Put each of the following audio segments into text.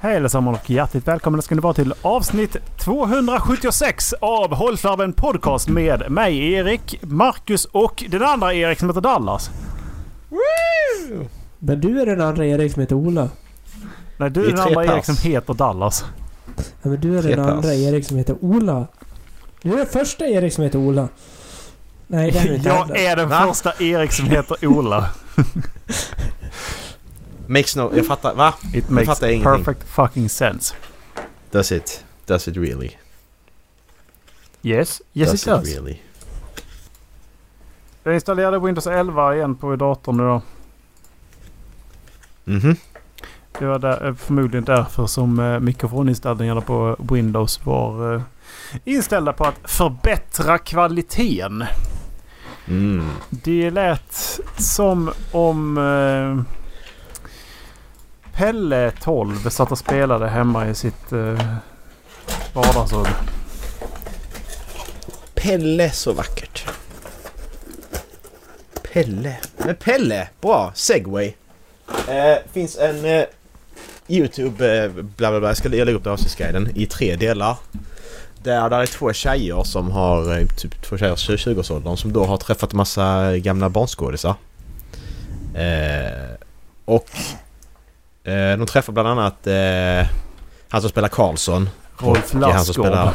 Hej allesammans och hjärtligt välkomna ska ni vara till avsnitt 276 av Hållflabben Podcast med mig Erik, Marcus och den andra Erik som heter Dallas. Men du är den andra Erik som heter Ola. Nej, du är är den andra Erik som heter Dallas. Ja, men du är Tre den pass. andra Erik som heter Ola. Du är den första Erik som heter Ola. Nej, det är Jag är den Va? första Erik som heter Ola. Makes no... Jag fattar. Va? It makes jag ingenting. perfect fucking sense. Does it? Does it really? Yes, yes does it does. it really? Jag installerade Windows 11 igen på datorn då. Mhm. Det var där, eh, förmodligen därför som eh, mikrofoninställningarna på Windows var eh, inställda på att förbättra kvaliteten. Mm. Det lät som om eh, Pelle 12 satt och spelade hemma i sitt eh, vardagsrum. Pelle, så vackert. Pelle. Men Pelle! Bra! Segway. Eh, finns en eh, YouTube, eh, bla bla bla. Jag ska lägga upp det avsnittsguiden i tre delar. Där, där är två tjejer som har, eh, typ två tjejer i 20-årsåldern som då har träffat massa gamla barnskådisar. Eh, och de träffar bland annat eh, han som spelar Karlsson. Rolf Och han som Lassgård. spelar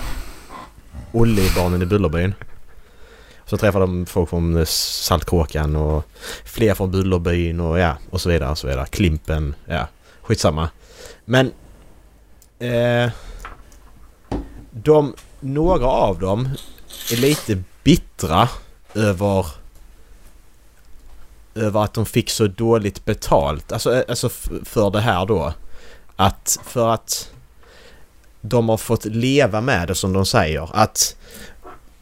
Olle i Barnen i Bullerbyn. Så träffar de folk från eh, Saltkråkan och fler från Bullerbyn och ja, och så vidare och så vidare. Klimpen, ja, skitsamma. Men... Eh, de, några av dem är lite bittra över över att de fick så dåligt betalt. Alltså, eh, alltså för det här då. Att för att de har fått leva med det som de säger. Att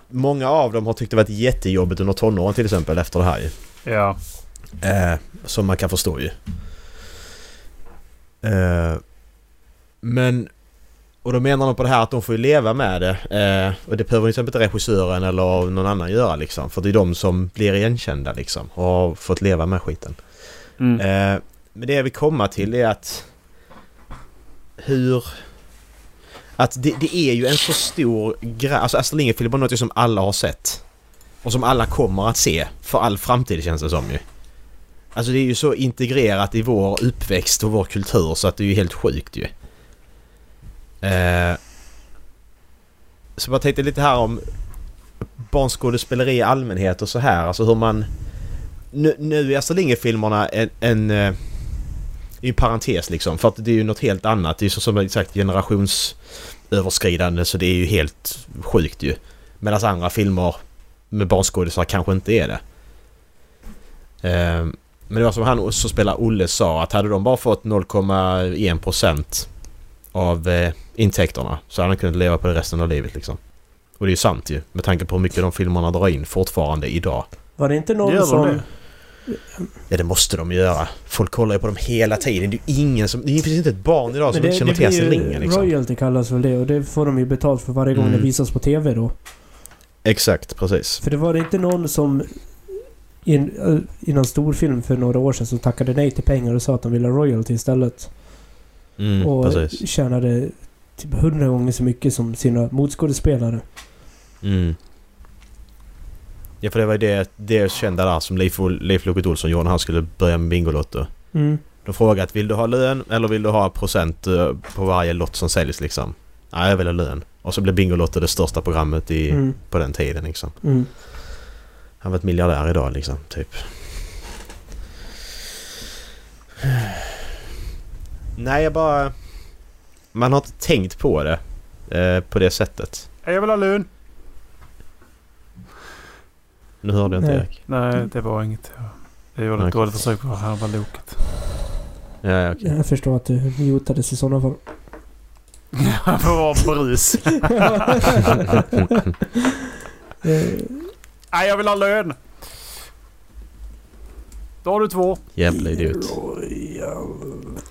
många av dem har tyckt det varit jättejobbigt under tonåren till exempel efter det här ju. Ja. Eh, som man kan förstå ju. Eh, men... Och då menar de på det här att de får ju leva med det. Eh, och det behöver till exempel inte regissören eller någon annan göra liksom. För det är de som blir igenkända liksom. Och har fått leva med skiten. Mm. Eh, men det jag vill komma till är att... Hur... Att det, det är ju en så stor grej. Alltså Astrid Lindgren-film är något som alla har sett. Och som alla kommer att se för all framtid känns det som ju. Alltså det är ju så integrerat i vår uppväxt och vår kultur så att det är ju helt sjukt ju. Eh, så jag tänkte lite här om barnskådespeleri i allmänhet och så här. Alltså hur man... Nu, nu är Astrid Lindgren-filmerna en... en eh, parentes liksom. För att det är ju något helt annat. Det är ju så som sagt generationsöverskridande så det är ju helt sjukt ju. Medan andra filmer med barnskådisar kanske inte är det. Eh, men det var som han som spelar Olle sa att hade de bara fått 0,1% av eh, intäkterna så hade han kunnat leva på det resten av livet liksom. Och det är ju sant ju med tanke på hur mycket de filmerna drar in fortfarande idag. Var det inte någon Gör som... det? Ja det måste de göra. Folk kollar ju på dem hela tiden. Det är ju ingen som... Det finns inte ett barn idag som Men inte känner till Astrid liksom. royalty kallas väl det och det får de ju betalt för varje gång Mm. det visas på TV då. Exakt, precis. För det var det inte någon som i, en, i någon storfilm för några år sedan som tackade nej till pengar och sa att de ville ha royalty istället. Mm, och precis. tjänade typ hundra gånger så mycket som sina motskådespelare. Mm. Ja för det var ju det, det kända där som Leif, Leif Loket Olsson gjorde när han skulle börja med Bingolotto. Mm. De frågade att vill du ha lön eller vill du ha procent eh, på varje lott som säljs liksom? Nej jag vill ha lön. Och så blev Bingolotto det största programmet i, Mm. på den tiden liksom. Mm. Han var ett miljardär idag liksom, typ. Nej jag bara... Man har inte tänkt på det. Eh, på det sättet. Jag vill ha lön. Nu hörde jag inte Nej. Erik. Nej, det var inget. Jag gjorde ett Okej. dåligt försök på att härva loket. Ja, ja, okej. Jag förstår att du mutades i sådana fall. Det var brus. Eh, Nej, jag vill ha lön. Då har du två. Jävla idiot.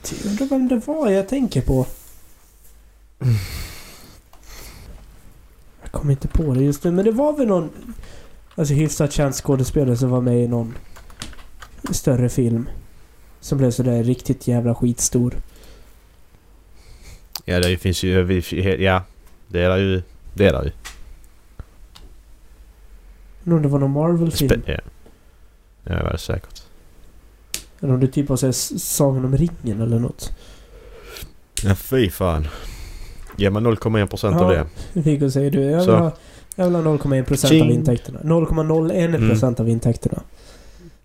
Royalty. Undrar vem det var jag tänker på. Jag kommer inte på det just nu, men det var väl någon alltså hyfsat känd skådespelare som var med i någon större film. Som blev sådär riktigt jävla skitstor. Ja, det finns ju... Ja, det är ju. Det är ju. Undrar om det var någon Marvel-film. Ja, det var det säkert. Eller om det typ var såhär Sagan om ringen eller något. Ja, fy fan. Ge mig 0,1 procent av Ja. det. Viggo säger du. Jag vill ha, jag vill ha 0,1 procent av Tjing. intäkterna. 0,01 procent av intäkterna.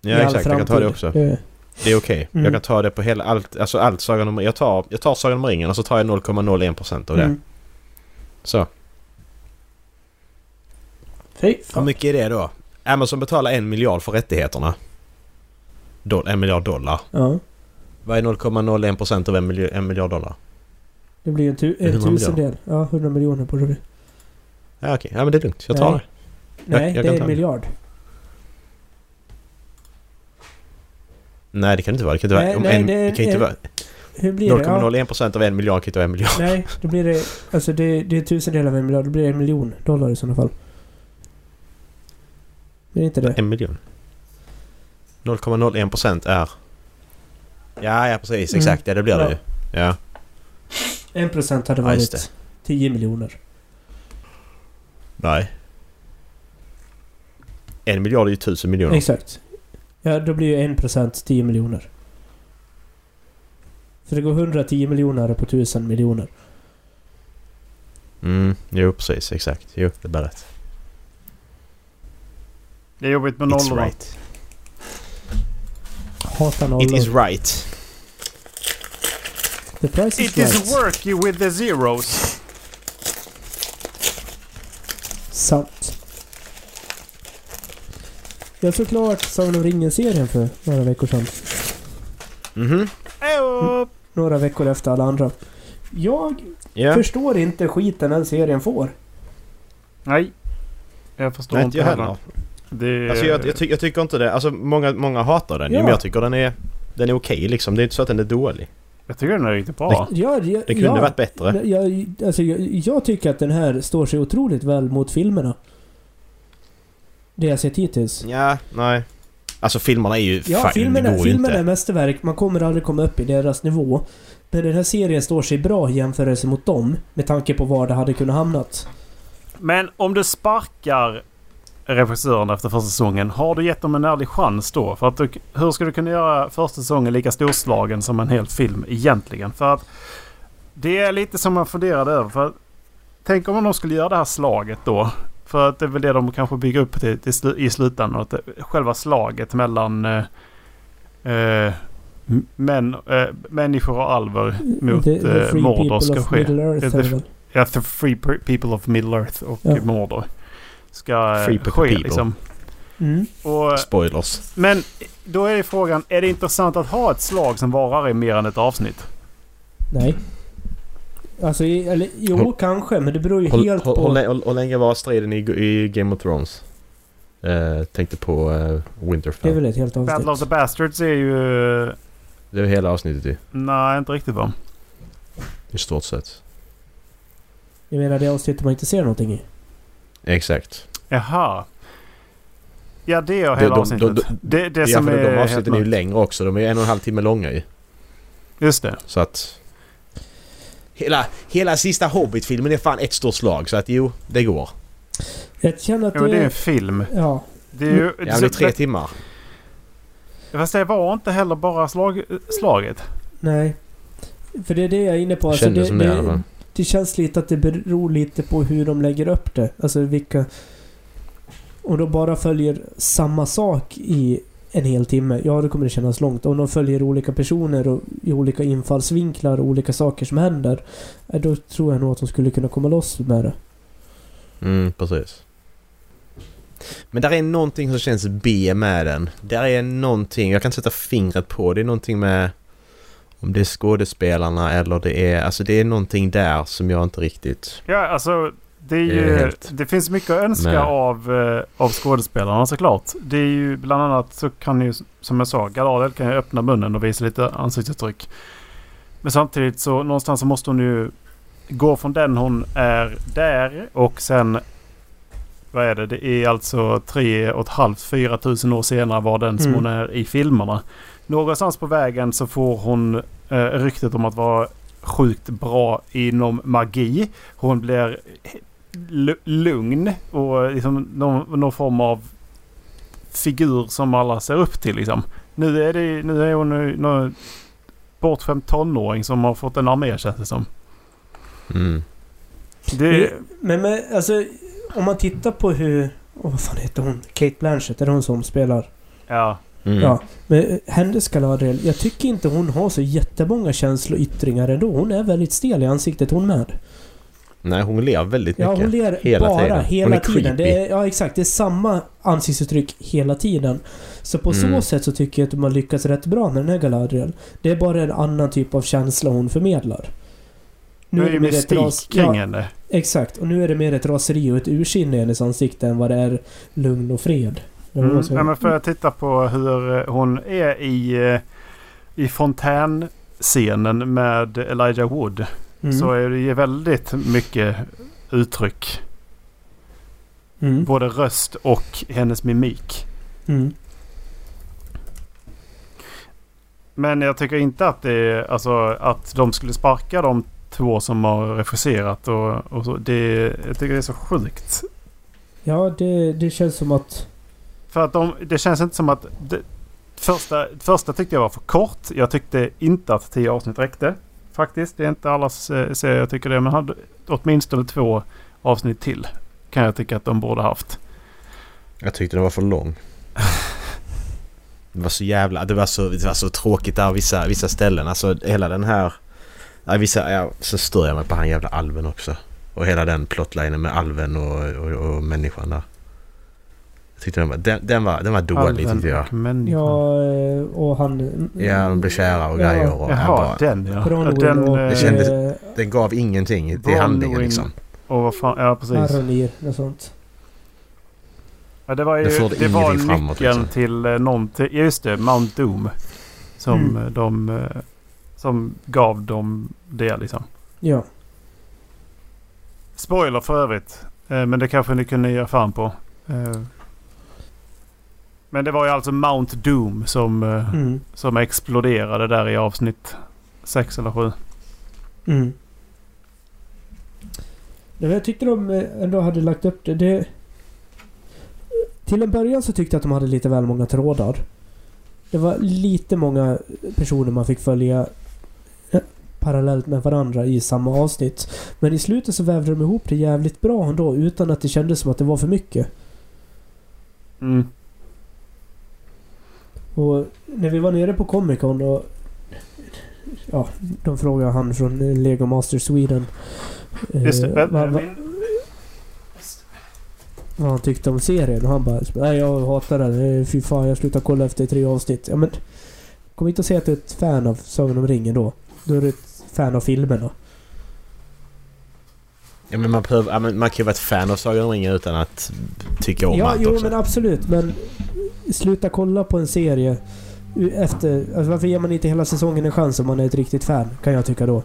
Ja, exakt. Jag kan ta det framtid. också. Eh, Det är okej. Mm. Jag kan ta det på hela allt. Alltså allt Sagan om jag tar, jag tar Sagan om ringen och så tar jag 0,01 procent av det. mm. Så. Fy Hur fan. mycket är det då? Amazon betalar en miljard för rättigheterna. Doll, en miljard dollar. Ja. Vad är 0,01 procent av en, milj- en miljard dollar? Det blir en, tu, en 100 tusendel. Ja, 100 miljoner borde det bli. Ja, okej. Ja, men det är lugnt. Jag tar Nej. det. Nej, jag det är en det. miljard. Nej, det kan det inte vara. Det kan inte vara. Nej, en, det kan inte är- vara. Hur blir det? Ja, 0,01 procent av en miljard kan inte vara en miljard. nej, då blir det... Alltså det, det är tusendel av en miljard. Då blir det en miljon dollar i sådana fall. Blir det inte det? En miljon. 0,01 procent är... Ja, ja precis. Mm. Exakt. Ja, det blir Ja. det ju. Ja. En procent hade Ja, varit 10 miljoner. Nej. En miljard är ju tusen miljoner. Exakt. Ja, då blir ju en procent 10 miljoner. För det går 110 miljoner på 1000 miljoner. Mm, jo precis. Exakt. Jo, det är bara rätt. Det är jobbigt med It's nollorna. right. Hatar nollor. It is right. The price is It right. is worky with the zeros. Sant. Jag såg klart Sagan om ringen-serien för några veckor sedan. Mhm. Ejo! Några veckor efter alla andra. Jag Ja. förstår inte skiten den serien får. Nej. Jag förstår Nej, inte inte jag heller. Det, Alltså jag, jag, ty jag tycker inte det. Alltså många, många hatar den Ja. men jag tycker den är... Den är okej liksom. Det är inte så att den är dålig. jag tycker den är riktigt bra. Ja, ja, Det kunde ja, varit bättre. Jag, alltså, jag, jag tycker att den här står sig otroligt väl mot filmerna. Det jag sett hittills. Ja, nej. Alltså filmerna är ju... Ja, fan, filmerna, det går ju filmerna är inte. mästerverk. Man kommer aldrig komma upp i deras nivå. Men den här serien står sig bra i jämförelse mot dem. Med tanke på var det hade kunnat hamnat. Men om du sparkar regissören efter första säsongen. Har du gett dem en ärlig chans då? För att du, hur ska du kunna göra första säsongen lika storslagen som en hel film egentligen? För att det är lite som man funderade över. För att, tänk om de skulle göra det här slaget då. För att det är väl det de kanske bygger upp till, till slu, i slutändan. Att själva slaget mellan eh, eh, män, eh, människor och alver mot the, the eh, Mordor ska ske. Det väl? Ja, the free pe- people of Middle Earth och Ja. Mordor. Ska eh, Free ske people. liksom. Mm. Och, Spoilers. men då är ju frågan, är det intressant att ha ett slag som varar i mer än ett avsnitt? Nej. Alltså, eller jo Håll- kanske. Men det beror ju Hur, helt hur, på... hur, länge var striden i, i Game of Thrones? Eh, tänkte på eh, Det Winterfell. är väl ett helt Battle of the avsnitt. Bastards är ju... Det var hela avsnittet ju. Nej, inte riktigt va? I stort sett. Jag menar det avsnittet man inte ser någonting i. Exakt. Jaha. Ja, det är De- hela de- avsnittet. de- det det ja, som för är de avsnitten är ju längre också. De är en och en halv timme långa ju. Just det. Så att... Hela, hela sista Hobbit-filmen är fan ett stort slag. Så att jo, det går. Jag känner att Ja, men det det är en film. Ja. Det är ju... Ja, men det är tre timmar. Fast det var inte heller bara slag, slaget. Nej. För det är det jag är inne på. Alltså det, som det det det känns lite att det beror lite på hur de lägger upp det. Alltså vilka... Om de bara följer samma sak i en hel timme, ja då kommer det kännas långt. Om de följer olika personer och i olika infallsvinklar och olika saker som händer, eh, då tror jag nog att de skulle kunna komma loss med det. Mm, precis. Men där är någonting som känns B med den. Där är någonting, jag kan inte sätta fingret på. Det är någonting med... Om det är skådespelarna eller det är... Alltså det är någonting där som jag inte riktigt... Ja, alltså det är ju... helt- Det finns mycket att önska Nej. av, eh, av skådespelarna såklart. Det är ju bland annat så kan ju, som jag sa, Galadriel kan ju öppna munnen och visa lite ansiktsuttryck. Men samtidigt så någonstans så måste hon ju gå från den hon är där och sen... Vad är det? Det är alltså tre och ett halvt, fyra tusen år senare var den som Mm. hon är i filmerna. Någonstans på vägen så får hon eh, ryktet om att vara sjukt bra inom magi. Hon blir lu- lugn och liksom någon, någon form av figur som alla ser upp till liksom. Nu är, det, nu är hon nu- någon bortskämd tonåring som har fått en armé känns det som. Mm. Det, Men, men alltså, om man tittar på hur... Åh, vad fan heter hon? Kate Blanchett, är det hon som spelar? ja. Mm. Ja. Men eh, hennes Galadriel, jag tycker inte hon har så jättemånga känsloyttringar ändå. Hon är väldigt stel i ansiktet hon med. Nej, hon ler väldigt Ja, mycket. hon ler Hela bara tiden. Hon hela är tiden. Det creepy. är, ja, exakt. Det är samma ansiktsuttryck hela tiden. Så på så Mm. sätt så tycker jag att man lyckas rätt bra med den här Galadriel. Det är bara en annan typ av känsla hon förmedlar. Nu är det mer ett mystik ras- kring ja, henne. Exakt. Och nu är det mer ett raseri och ett ursinne i hennes ansikte än vad det är lugn och fred. Mm. ska- Ja, men för att titta på hur eh, hon är i, eh, i fontänscenen med Elijah Wood. Mm. Så är det ju väldigt mycket uttryck. Mm. Både röst och hennes mimik. Mm. Men jag tycker inte att det är, alltså att de skulle sparka de två som har regisserat och, och så. Det, jag tycker det är så sjukt. Ja, det, det känns som att... För att de, det känns inte som att... Det, första, första tyckte jag var för kort. Jag tyckte inte att tio avsnitt räckte. Faktiskt. Det är inte allas eh, serier jag tycker det. Men hade åtminstone två avsnitt till. Kan jag tycka att de borde haft. Jag tyckte den var för lång. Det var så jävla... Det var så, det var så tråkigt där vissa, vissa ställen. Alltså hela den här... Ja, vissa, ja, så stör jag mig på han jävla alven också. Och hela den plotlinen med alven och, och, och människan där. Jag tyckte den var, den, den var, den var dålig tyckte jag. Ja, eh, och han... Ja, de blev kära och Ja. grejer. Och jag Jaha, bara, den ja. Den, och... Det kändes- eh, den gav ingenting till handlingen liksom. Och vad fan, ja precis. Aronir och sånt. Ja, det var ju Det det var nyckeln liksom. till eh, någonting. Just det, Mount Doom. Som Mm. de... Som gav dem det liksom. Ja. Spoiler för övrigt. Men det kanske ni kunde ge fan på. Men det var ju alltså Mount Doom som, eh, Mm. som exploderade där i avsnitt 6 eller 7. Mm. Jag tyckte de eh, ändå hade lagt upp det. det. Till en början så tyckte jag att de hade lite väl många trådar. Det var lite många personer man fick följa eh, parallellt med varandra i samma avsnitt. Men i slutet så vävde de ihop det jävligt bra ändå utan att det kändes som att det var för mycket. Mm. Och när vi var nere på Comic Con och... Ja, de frågade han från eh, Lego Master Sweden. eh, Just det. vad- vad- vad han tyckte om serien och han bara Nej jag hatar den. Eh, Fy fan jag slutar kolla efter tre avsnitt. Ja men... Kom inte och säga att du är ett fan av Sagan om ringen då. Då är du ett fan av filmerna. Ja, men man, ja, men man kan ju vara ett fan av Sagan om ringen utan att tycka om Ja, allt jo också. men absolut. Men sluta kolla på en serie efter... Alltså varför ger man inte hela säsongen en chans om man är ett riktigt fan? Kan jag tycka då.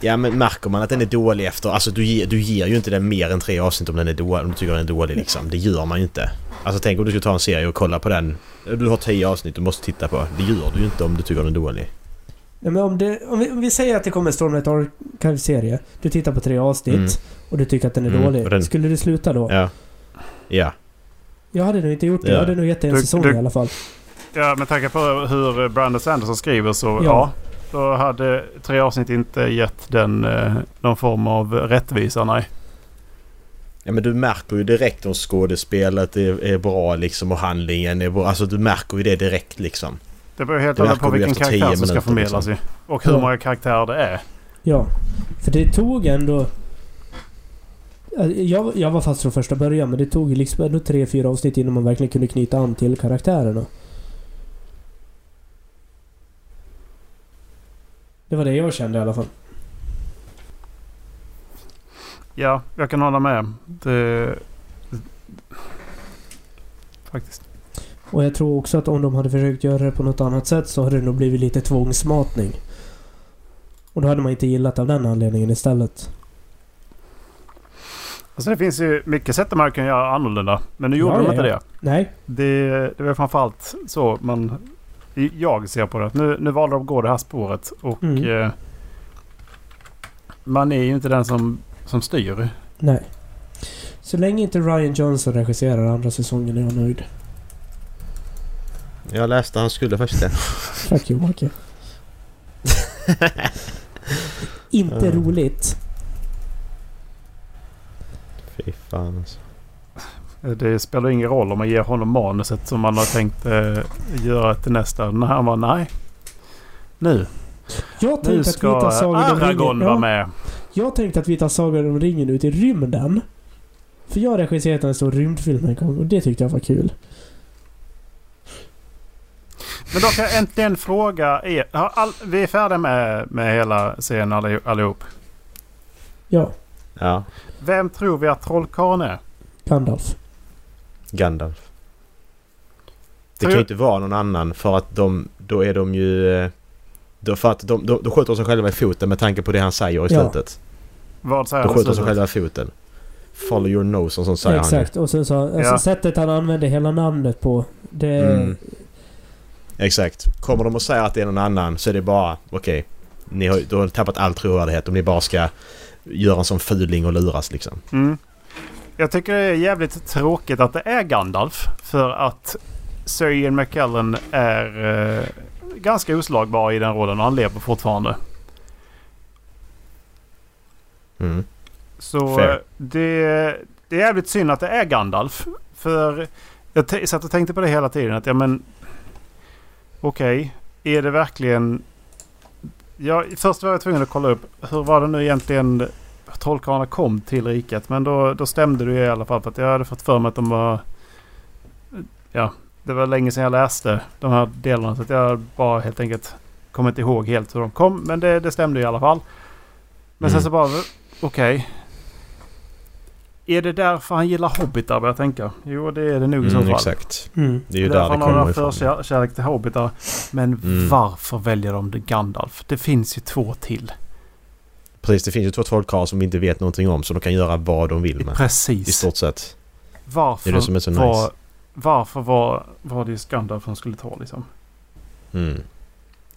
Ja men märker man att den är dålig efter... Alltså du ger, du ger ju inte den mer än tre avsnitt om den är dålig, om du tycker den är dålig liksom. Det gör man ju inte. Alltså tänk om du ska ta en serie och kolla på den. Du har tio avsnitt du måste titta på. Det gör du ju inte om du tycker den är dålig. Ja, men om, det, om, vi, om vi säger att det kommer en Stormlight Archive-serie. Du tittar på tre avsnitt Mm. och du tycker att den är Mm, dålig. den- Skulle du sluta då? Ja. Ja. Jag hade nog inte gjort det. Ja. Jag hade nog gett det en Du- säsong du- i alla fall. Ja, med tanke på hur Brandon Sanderson skriver så ja. Ja. Då hade tre avsnitt inte gett den eh, någon form av rättvisa, nej. Ja men du märker ju direkt om skådespelet är, är bra liksom och handlingen är bra. Alltså du märker ju det direkt liksom. Det beror helt och på vilken karaktär som ska förmedlas liksom. i. Och hur Ja. många karaktärer det är. Ja. För det tog ändå... Jag, jag var fast från första början men det tog liksom ändå tre, fyra avsnitt innan man verkligen kunde knyta an till karaktärerna. Det var det jag kände i alla fall. Ja, jag kan hålla med. Det... Faktiskt. Och jag tror också att om de hade försökt göra det på något annat sätt så hade det nog blivit lite tvångsmatning. Och då hade man inte gillat av den anledningen istället. Alltså det finns ju mycket sätt man kan göra annorlunda. Men nu gjorde Ja, de inte ja. det. Nej. det. Det var framförallt så man... Jag ser på det. Nu, nu valde de att gå det här spåret. Och Mm. eh, man är ju inte den som, som styr. Nej. Så länge inte Ryan Johnson regisserar andra säsongen är jag nöjd. Jag läste han skulle faktiskt det. Fuck you, Macke. inte Ja. roligt. Fy fan alltså. Det spelar ingen roll om man ger honom manuset som man har tänkt eh, göra till nästa. När han var nej. Nu, Jag nu tänkte att vi ska tar Sagan om Aragorn ringen... vara Ja, med. jag tänkte att vi tar Sagan om ringen ut i rymden. För jag har regisserat en stor rymdfilm en gång och det tyckte jag var kul. Men då kan jag äntligen fråga er. Har all, vi är färdiga med, med hela serien alli- allihop. Ja, Ja, Vem tror vi att trollkarlen är? Gandalf. Gandalf. Det Tror kan ju inte vara någon annan för att de, då är de ju... eh, Då, för att de, de, de skjuter sig själva i foten med tanke på det han säger i Ja. slutet. Vad säger De han i skjuter sig slutet? själva i foten. Follow your nose och sånt säger Exakt. Och sen så, alltså Ja. sättet han använde hela namnet på. Det... Mm. Exakt. Kommer de och säger att det är någon annan så är det bara okej. ni har, du har tappat all trovärdighet om ni bara ska göra en sån fuling och luras liksom. Mm. Jag tycker det är jävligt tråkigt att det är Gandalf. För att Sir Ian McKellen är eh, ganska oslagbar i den rollen och han lever fortfarande. Mm. Så Fair. eh, det, det är jävligt synd att det är Gandalf. För jag satt och tänkte på det hela tiden. Att ja men... Okej, är det verkligen... Ja, först var jag tvungen att kolla upp hur var det nu egentligen trollkarlarna kom till riket. Men då, då stämde det ju i alla fall. För att jag hade fått för mig att de var... Ja, det var länge sedan jag läste de här delarna. Så att jag bara helt enkelt kommer inte ihåg helt hur de kom. Men det, det stämde i alla fall. Men sen Mm. så bara... Okej. Är det därför han gillar hobbitar börjar jag tänka? Jo det är det nog i så fall. Mm, exakt. Mm. Det är ju därför där det han kommer ifrån. förkärlek till hobbitar. Men Mm. varför väljer de det Gandalf? Det finns ju två till. Precis, det finns ju två trollkarlar som vi inte vet någonting om så de kan göra vad de vill med. I Precis. stort sett. Varför Det är det som är så var, nice. Varför var, var det just Gandalf som skulle ta liksom? Mm.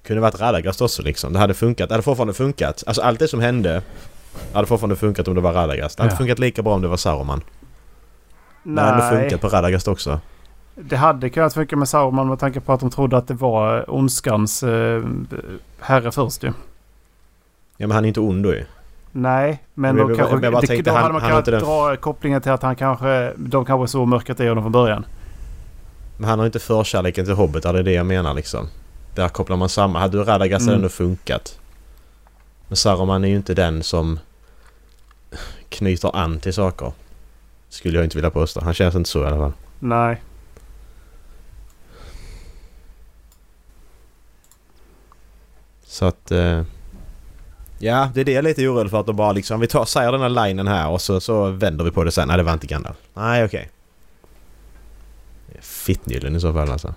Kunde varit Radagast också liksom. Det hade funkat. Det hade fortfarande funkat. Alltså allt det som hände hade fortfarande funkat om det var Radagast. Det hade Ja. funkat lika bra om det var Saruman. Det hade Nej, funkat på Radagast också. det hade kunnat funka med Sauron med tanke på att de trodde att det var ondskans eh, herre först ju. Ja men han är inte ond då ju. Nej, men Men då, jag- kanske, jag det, tänkte, då han- hade man kunnat dra kopplingen till att han kanske, de kanske såg mörkret i honom från början. Men han har inte förkärleken till hobbitar, det är det jag menar liksom. Där kopplar man samman. Hade du Radagast hade det Mm. ändå funkat. Men Saruman är ju inte den som knyter an till saker. Skulle jag inte vilja påstå. Han känns inte så i alla fall. Nej. Så att... Eh, ja, det är det jag är lite orolig för att de bara liksom... Vi tar, säger den här linen här och så, så vänder vi på det sen. Nej, det var inte Gandalf. Nej, okej. Okay. Fittnyllen i så fall alltså.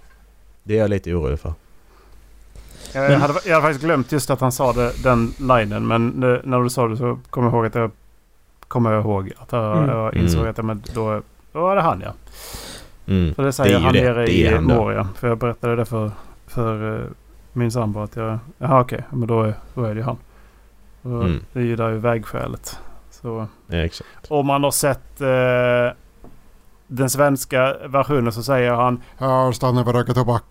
Det är jag lite orolig för. Jag, Men- hade, jag hade faktiskt glömt just att han sa det, den linen. Men nu, när du sa det så kom jag ihåg att jag... Kommer jag ihåg att jag, Mm. jag insåg Mm. att men då, då var det han ja. Mm. För det säger Det han det. nere Det i. Moria. För jag berättade det för, för eh, min sambo att jag... Jaha okej, men då är, då är det ju han. Och Mm. Det är ju där ju vägskälet. Så Ja, exakt. om man har sett eh, den svenska versionen så säger han Ja, stanna och röka tobak.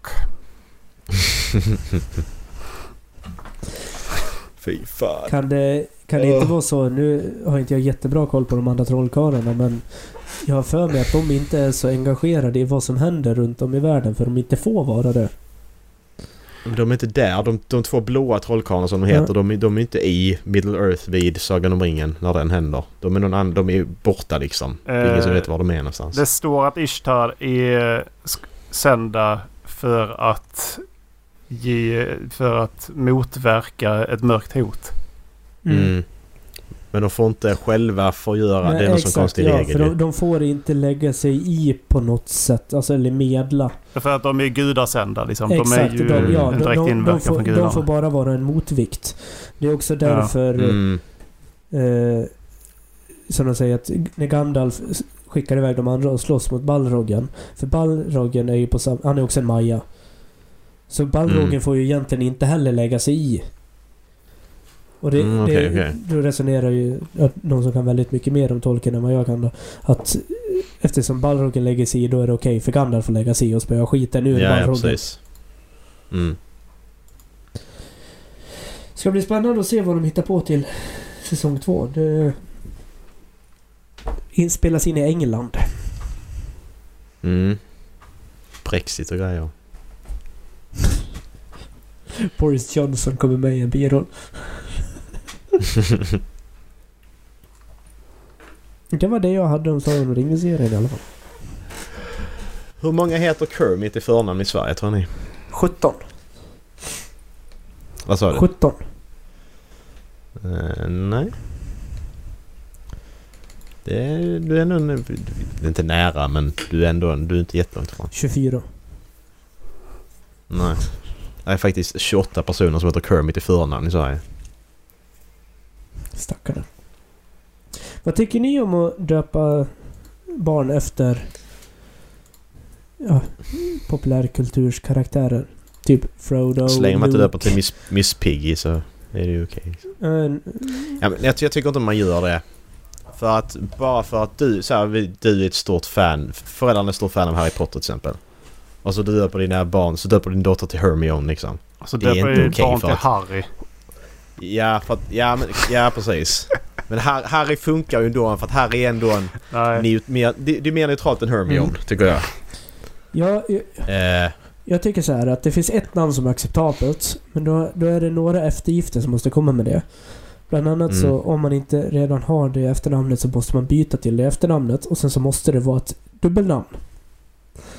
Fy fan. Kan det, kan det inte vara så, nu har inte jag jättebra koll på de andra trollkarlarna men jag har för mig att de inte är så engagerade i vad som händer runt om i världen för de inte får vara det. De är inte där. De, de två blåa trollkarlarna som de Ja. heter, de, är- de är inte i Middle Earth vid Sagan om ringen när den händer. De är någon annan, de är borta liksom. Det är ingen som Eh, vet var de är någonstans. Det står att Ishtar är sända för att ge, för att motverka ett mörkt hot. Mm. Men de får inte själva få göra. Nej, det är någon sån konstig ja, regel för de, de får inte lägga sig i på något sätt, alltså eller medla. För att de är gudasända liksom. Exakt, de är ju de, ja, en de, direkt de, de, inverkan får, från de gudarna. får bara vara en motvikt. Det är också därför, Mm. eh, som de säger, att när Gandalf skickar iväg de andra och slåss mot Balroggen. För Balroggen är ju på sam- han är också en Maja. Så Balroggen Mm. får ju egentligen inte heller lägga sig i. Och det, Mm, okej, det, okej. då resonerar ju att någon som kan väldigt mycket mer om Tolkien än vad jag kan då. Att eftersom Balrogen lägger sig i, då är det okej för Gandalf att lägga sig i och spöa skiten ur Ja, ja Balrogen. precis. Mm. Ska bli spännande att se vad de hittar på till säsong två. Det inspelas in i England. Mm. Brexit och grejer. Boris Johnson kommer med i en biroll. Det var det jag hade om Sagan om ringen-serien i alla fall. Hur många heter Kermit i förnamn i Sverige tror ni? 17. Vad sa du? 17. Eh, nej. Det är, du är ändå... en- Det är inte nära men du är ändå... Du är inte jättelångt ifrån. 24. Nej. Det är faktiskt 28 personer som heter Kermit i förnamn i Sverige. Stackarna. Vad tycker ni om att döpa barn efter ja, populärkulturskaraktärer? Typ Frodo, Så länge man inte döper till Miss, Miss Piggy så är det ju okej. Ja, men jag, jag tycker inte man gör det. För att bara för att du, så här, du är ett stort fan. Föräldrarna är ett stort fan av Harry Potter till exempel. Och så du döper dina barn, så döper din dotter till Hermione liksom. Alltså Det är döper inte okej barn för till att- Harry. Ja, för att, ja, men, ja precis. Men Har- Harry funkar ju ändå för att Harry är ändå en... Nej. Neut, mer, det, det är mer neutralt än Hermione, Mm. tycker jag. ja, jag, Eh, jag tycker så här att det finns ett namn som är acceptabelt. Men då, då är det några eftergifter som måste komma med det. Bland annat Mm. så om man inte redan har det efternamnet så måste man byta till det efternamnet. Och sen så måste det vara ett dubbelnamn.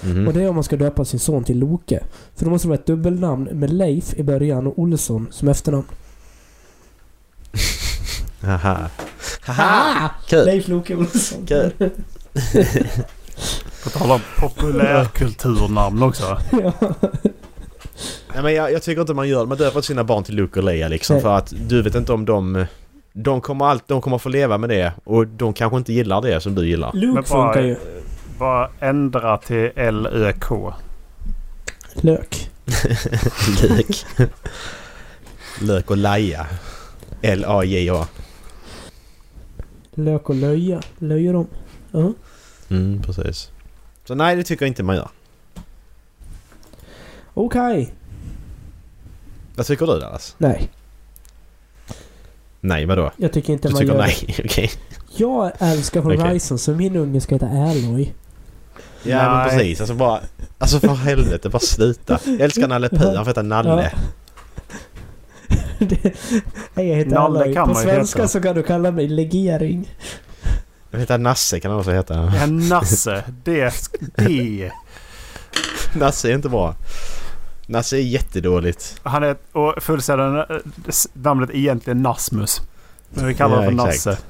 Mhm. Och det är om man ska döpa sin son till Loke. För då måste det vara ett dubbelnamn med Leif i början och Olsson som efternamn. Haha. Haha! Kul! Leif Loke Olsson. Kul. På tal om populärkulturnamn också. ja. Nej, men jag, jag tycker inte man gör det. Man döper sina barn till Luke och Leia liksom. Nej. För att du vet inte om de... De kommer, allt, de kommer få leva med det och de kanske inte gillar det som du gillar. Luke bara- funkar ju. Bara ändra till L-Ö-K. Lök. Lök. Lök och Laja. L-A-J-A. Lök och löja. Löjerom. Ja. Mm, precis. Så nej, det tycker jag inte man gör. Okej. Vad tycker du Dallas? Nej. Nej, vadå? Jag tycker inte Du man tycker gör nej? Okej. det. Jag älskar. Horizon så min unge ska heta Aloy. Ja, men precis. Alltså bara... Alltså för helvete, bara sluta. Jag älskar Nalle Puh. Han får heta Nalle. Det- Hej, jag heter Nalle kan På man ju svenska heta. så kan du kalla mig legering. Jag heter Nasse kan han också heta. Ja, Nasse. Det... det. Nasse är inte bra. Nasse är jättedåligt. Han är... Och fullständiga namnet är egentligen Nasmus. Men vi kallar Ja, honom för exakt.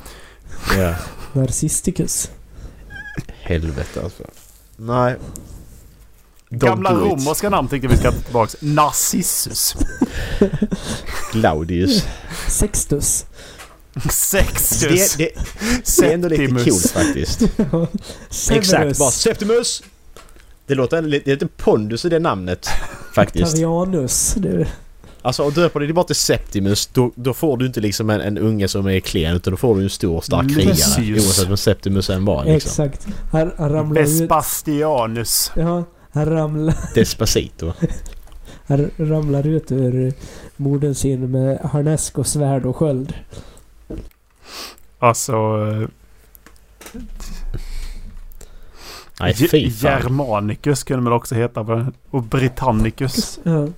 Nasse. Ja. Narcissicus. Helvete alltså. Nej. Don't Gamla romerska namn tyckte vi ska ta tillbaka. Narcissus. Claudius. Sextus. Sextus. Det, det, det är ändå lite coolt faktiskt. Exakt, bara Septimus! Det låter en- lite, lite pondus i det namnet. Faktiskt. Octavianus. Det, Alltså och döper du det bara till Septimus då, då får du inte liksom en, en unge som är klen utan då får du en stor stark krigare. Lucius. Oavsett vem Septimus än var liksom. Exakt. Han, han ramlar ut... Vespastianus. Ja, han ramlar, Despacito. han ramlar ut ur morden sin med harnesk och svärd och sköld. Alltså... Nej fy fan. Germanicus kunde man också heta. Och Britannicus. Ja.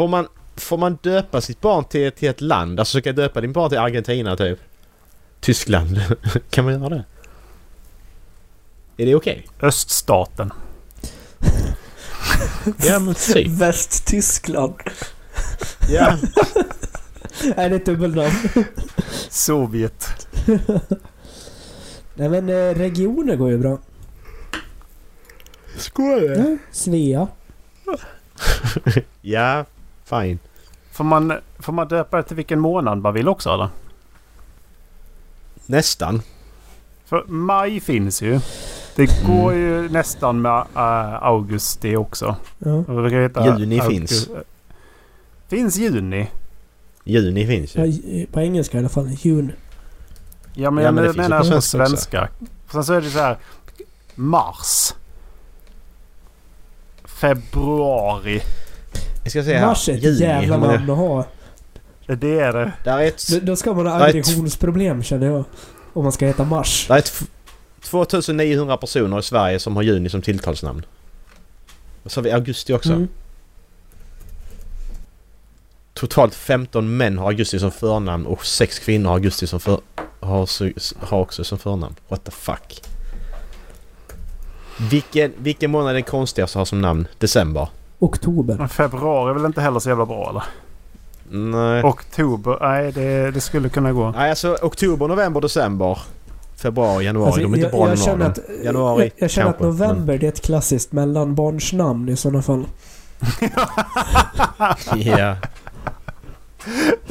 Får man, får man döpa sitt barn till, till ett land? Alltså ska jag döpa din barn till Argentina typ? Tyskland? kan man göra det? Är det okej? Öststaten. Ja men typ. Västtyskland. Ja. Nej, det är dubbelnamn. Sovjet. Nej men eh, regioner går ju bra. Skojar Ja. Svea. Ja, fine. Får man, får man döpa det till vilken månad man vill också eller? Nästan. För maj finns ju. Det Mm. går ju nästan med äh, augusti också. Ja. Juni augusti- finns. Finns juni? Juni finns Ja, ju. i- på engelska i alla fall. June. Ja men, Ja, men det jag menar på på svenska också. svenska. Sen så är det så här. Mars. Februari. Jag ska säga Mars är ett Juni. jävla namn att ha. Det är det. Där är ett... Då- Då ska man ha aggressionsproblem känner jag. Om man ska heta Mars. Där är ett f- 2900 personer i Sverige som har juni som tilltalsnamn. Och så har vi augusti också. Mm. Totalt 15 män har augusti som förnamn och 6 kvinnor har augusti som för, har, har också som förnamn. What the fuck? Vilken, vilken månad är den konstigaste att ha som namn? December? Oktober. Men februari är väl inte heller så jävla bra eller? Nej. Oktober. Nej det, det skulle kunna gå. Nej alltså oktober, november, december. Februari, januari. Alltså, de är inte jag, bra jag av känner att, Januari, jag, jag känner att november det är ett klassiskt mellanbarnsnamn i sådana fall. Ja.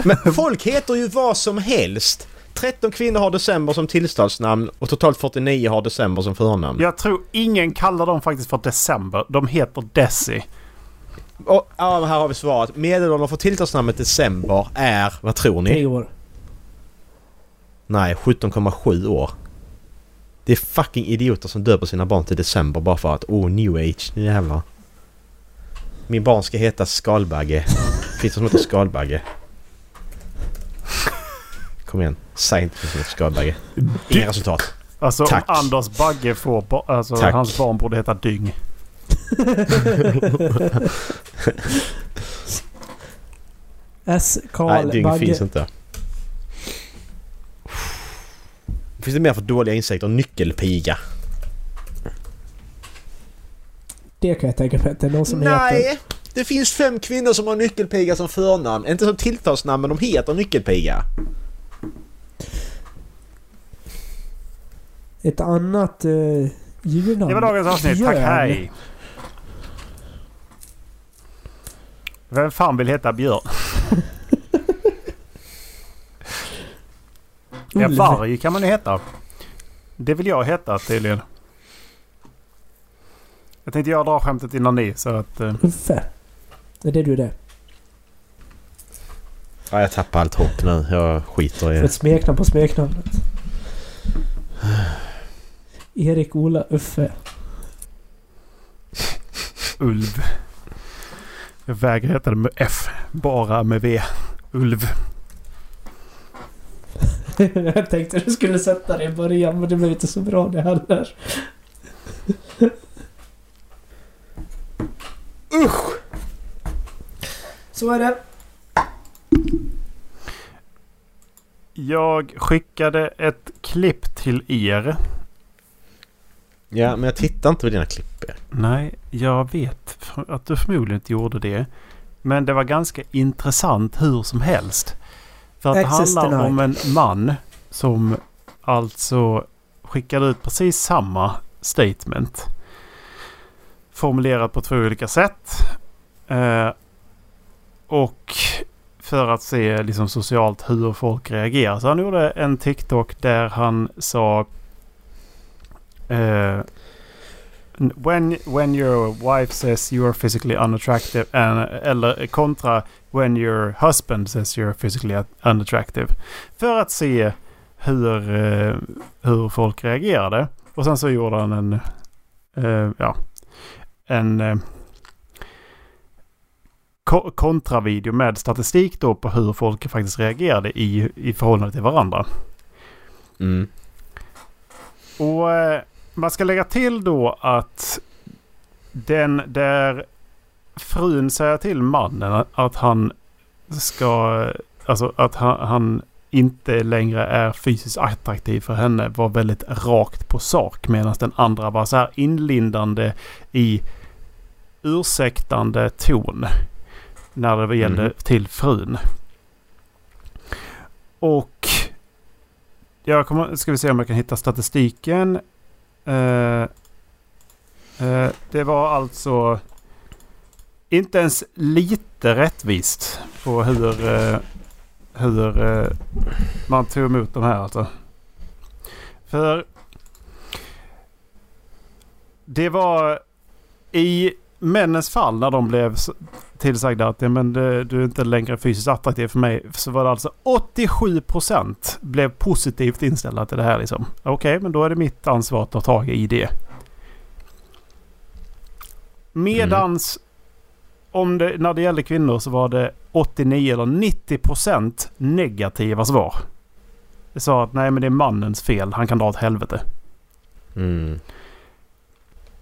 Men folk heter ju vad som helst. 13 kvinnor har december som tillståndsnamn och totalt 49 har december som förnamn. Jag tror ingen kallar dem faktiskt för december. De heter Desi. Och, ja, här har vi svaret. Medelåldern för tilltalsnamnet december är, vad tror ni? Tre år. Nej, 17,7 år. Det är fucking idioter som döper sina barn till december bara för att oh, new age, nu jävlar. Min barn ska heta Skalbagge. Finns det som heter Skalbagge? Kom igen, säg inte att det heter Skalbagge. Inga resultat. Alltså Tack. om Anders Bagge får... Alltså Tack. hans barn borde heta Dyng. S. Nej, Karl dygn Bagge. finns inte. Finns det mer för dåliga insekter? Nyckelpiga. Det kan jag tänka mig att det är någon som heter. Nej! Det finns fem kvinnor som har nyckelpiga som förnamn. Inte som tilltalsnamn men de heter nyckelpiga. Ett annat uh, djurnamn. Det var dagens avsnitt. Tack, Björn. hej! Vem fan vill heta Björn? Ja, varg kan man ju heta. Det vill jag heta tydligen. Jag tänkte jag dra skämtet innan ni så att... eh, Uffe. Är det du det? Ja, jag tappar allt hopp nu. Jag skiter För i ett smeknamn på smeknamnet. Erik Ola Uffe. Ulv. Jag vägrar heta det med F. Bara med V. Ulv. jag tänkte du skulle sätta det i början men det blev inte så bra det heller. Usch! Så är det. Jag skickade ett klipp till er. Ja, men jag tittar inte på dina klipp. Nej, jag vet att du förmodligen inte gjorde det. Men det var ganska intressant hur som helst. För att det handlar denied. om en man som alltså skickade ut precis samma statement. Formulerat på två olika sätt. Eh, och för att se liksom socialt hur folk reagerar. Så han gjorde en TikTok där han sa eh, when, when your wife says you are physically unattractive and, eller kontra when your husband says you're physically unattractive. För att se hur, eh, hur folk reagerade. Och sen så gjorde han en, eh, ja, en ko- kontravideo med statistik då på hur folk faktiskt reagerade i, i förhållande till varandra. Mm. Och eh, man ska lägga till då att den där frun säger till mannen att han ska... Alltså att han, han inte längre är fysiskt attraktiv för henne var väldigt rakt på sak. Medan den andra var så här inlindande i ursäktande ton. När det gällde Mhm. till frun. Och jag kommer, ska vi se om jag kan hitta statistiken. Eh, eh, det var alltså inte ens lite rättvist på hur, eh, hur eh, man tog emot de här alltså. För det var i männens fall när de blev tillsagda att ja, men det, du är inte längre fysiskt attraktiv för mig. Så var det alltså 87% blev positivt inställda till det här liksom. Okej, okay, men då är det mitt ansvar att ta tag i det. Medans mm. om det, när det gällde kvinnor så var det 89 eller 90% negativa svar. Det sa att nej men det är mannens fel. Han kan dra åt helvete. Mm.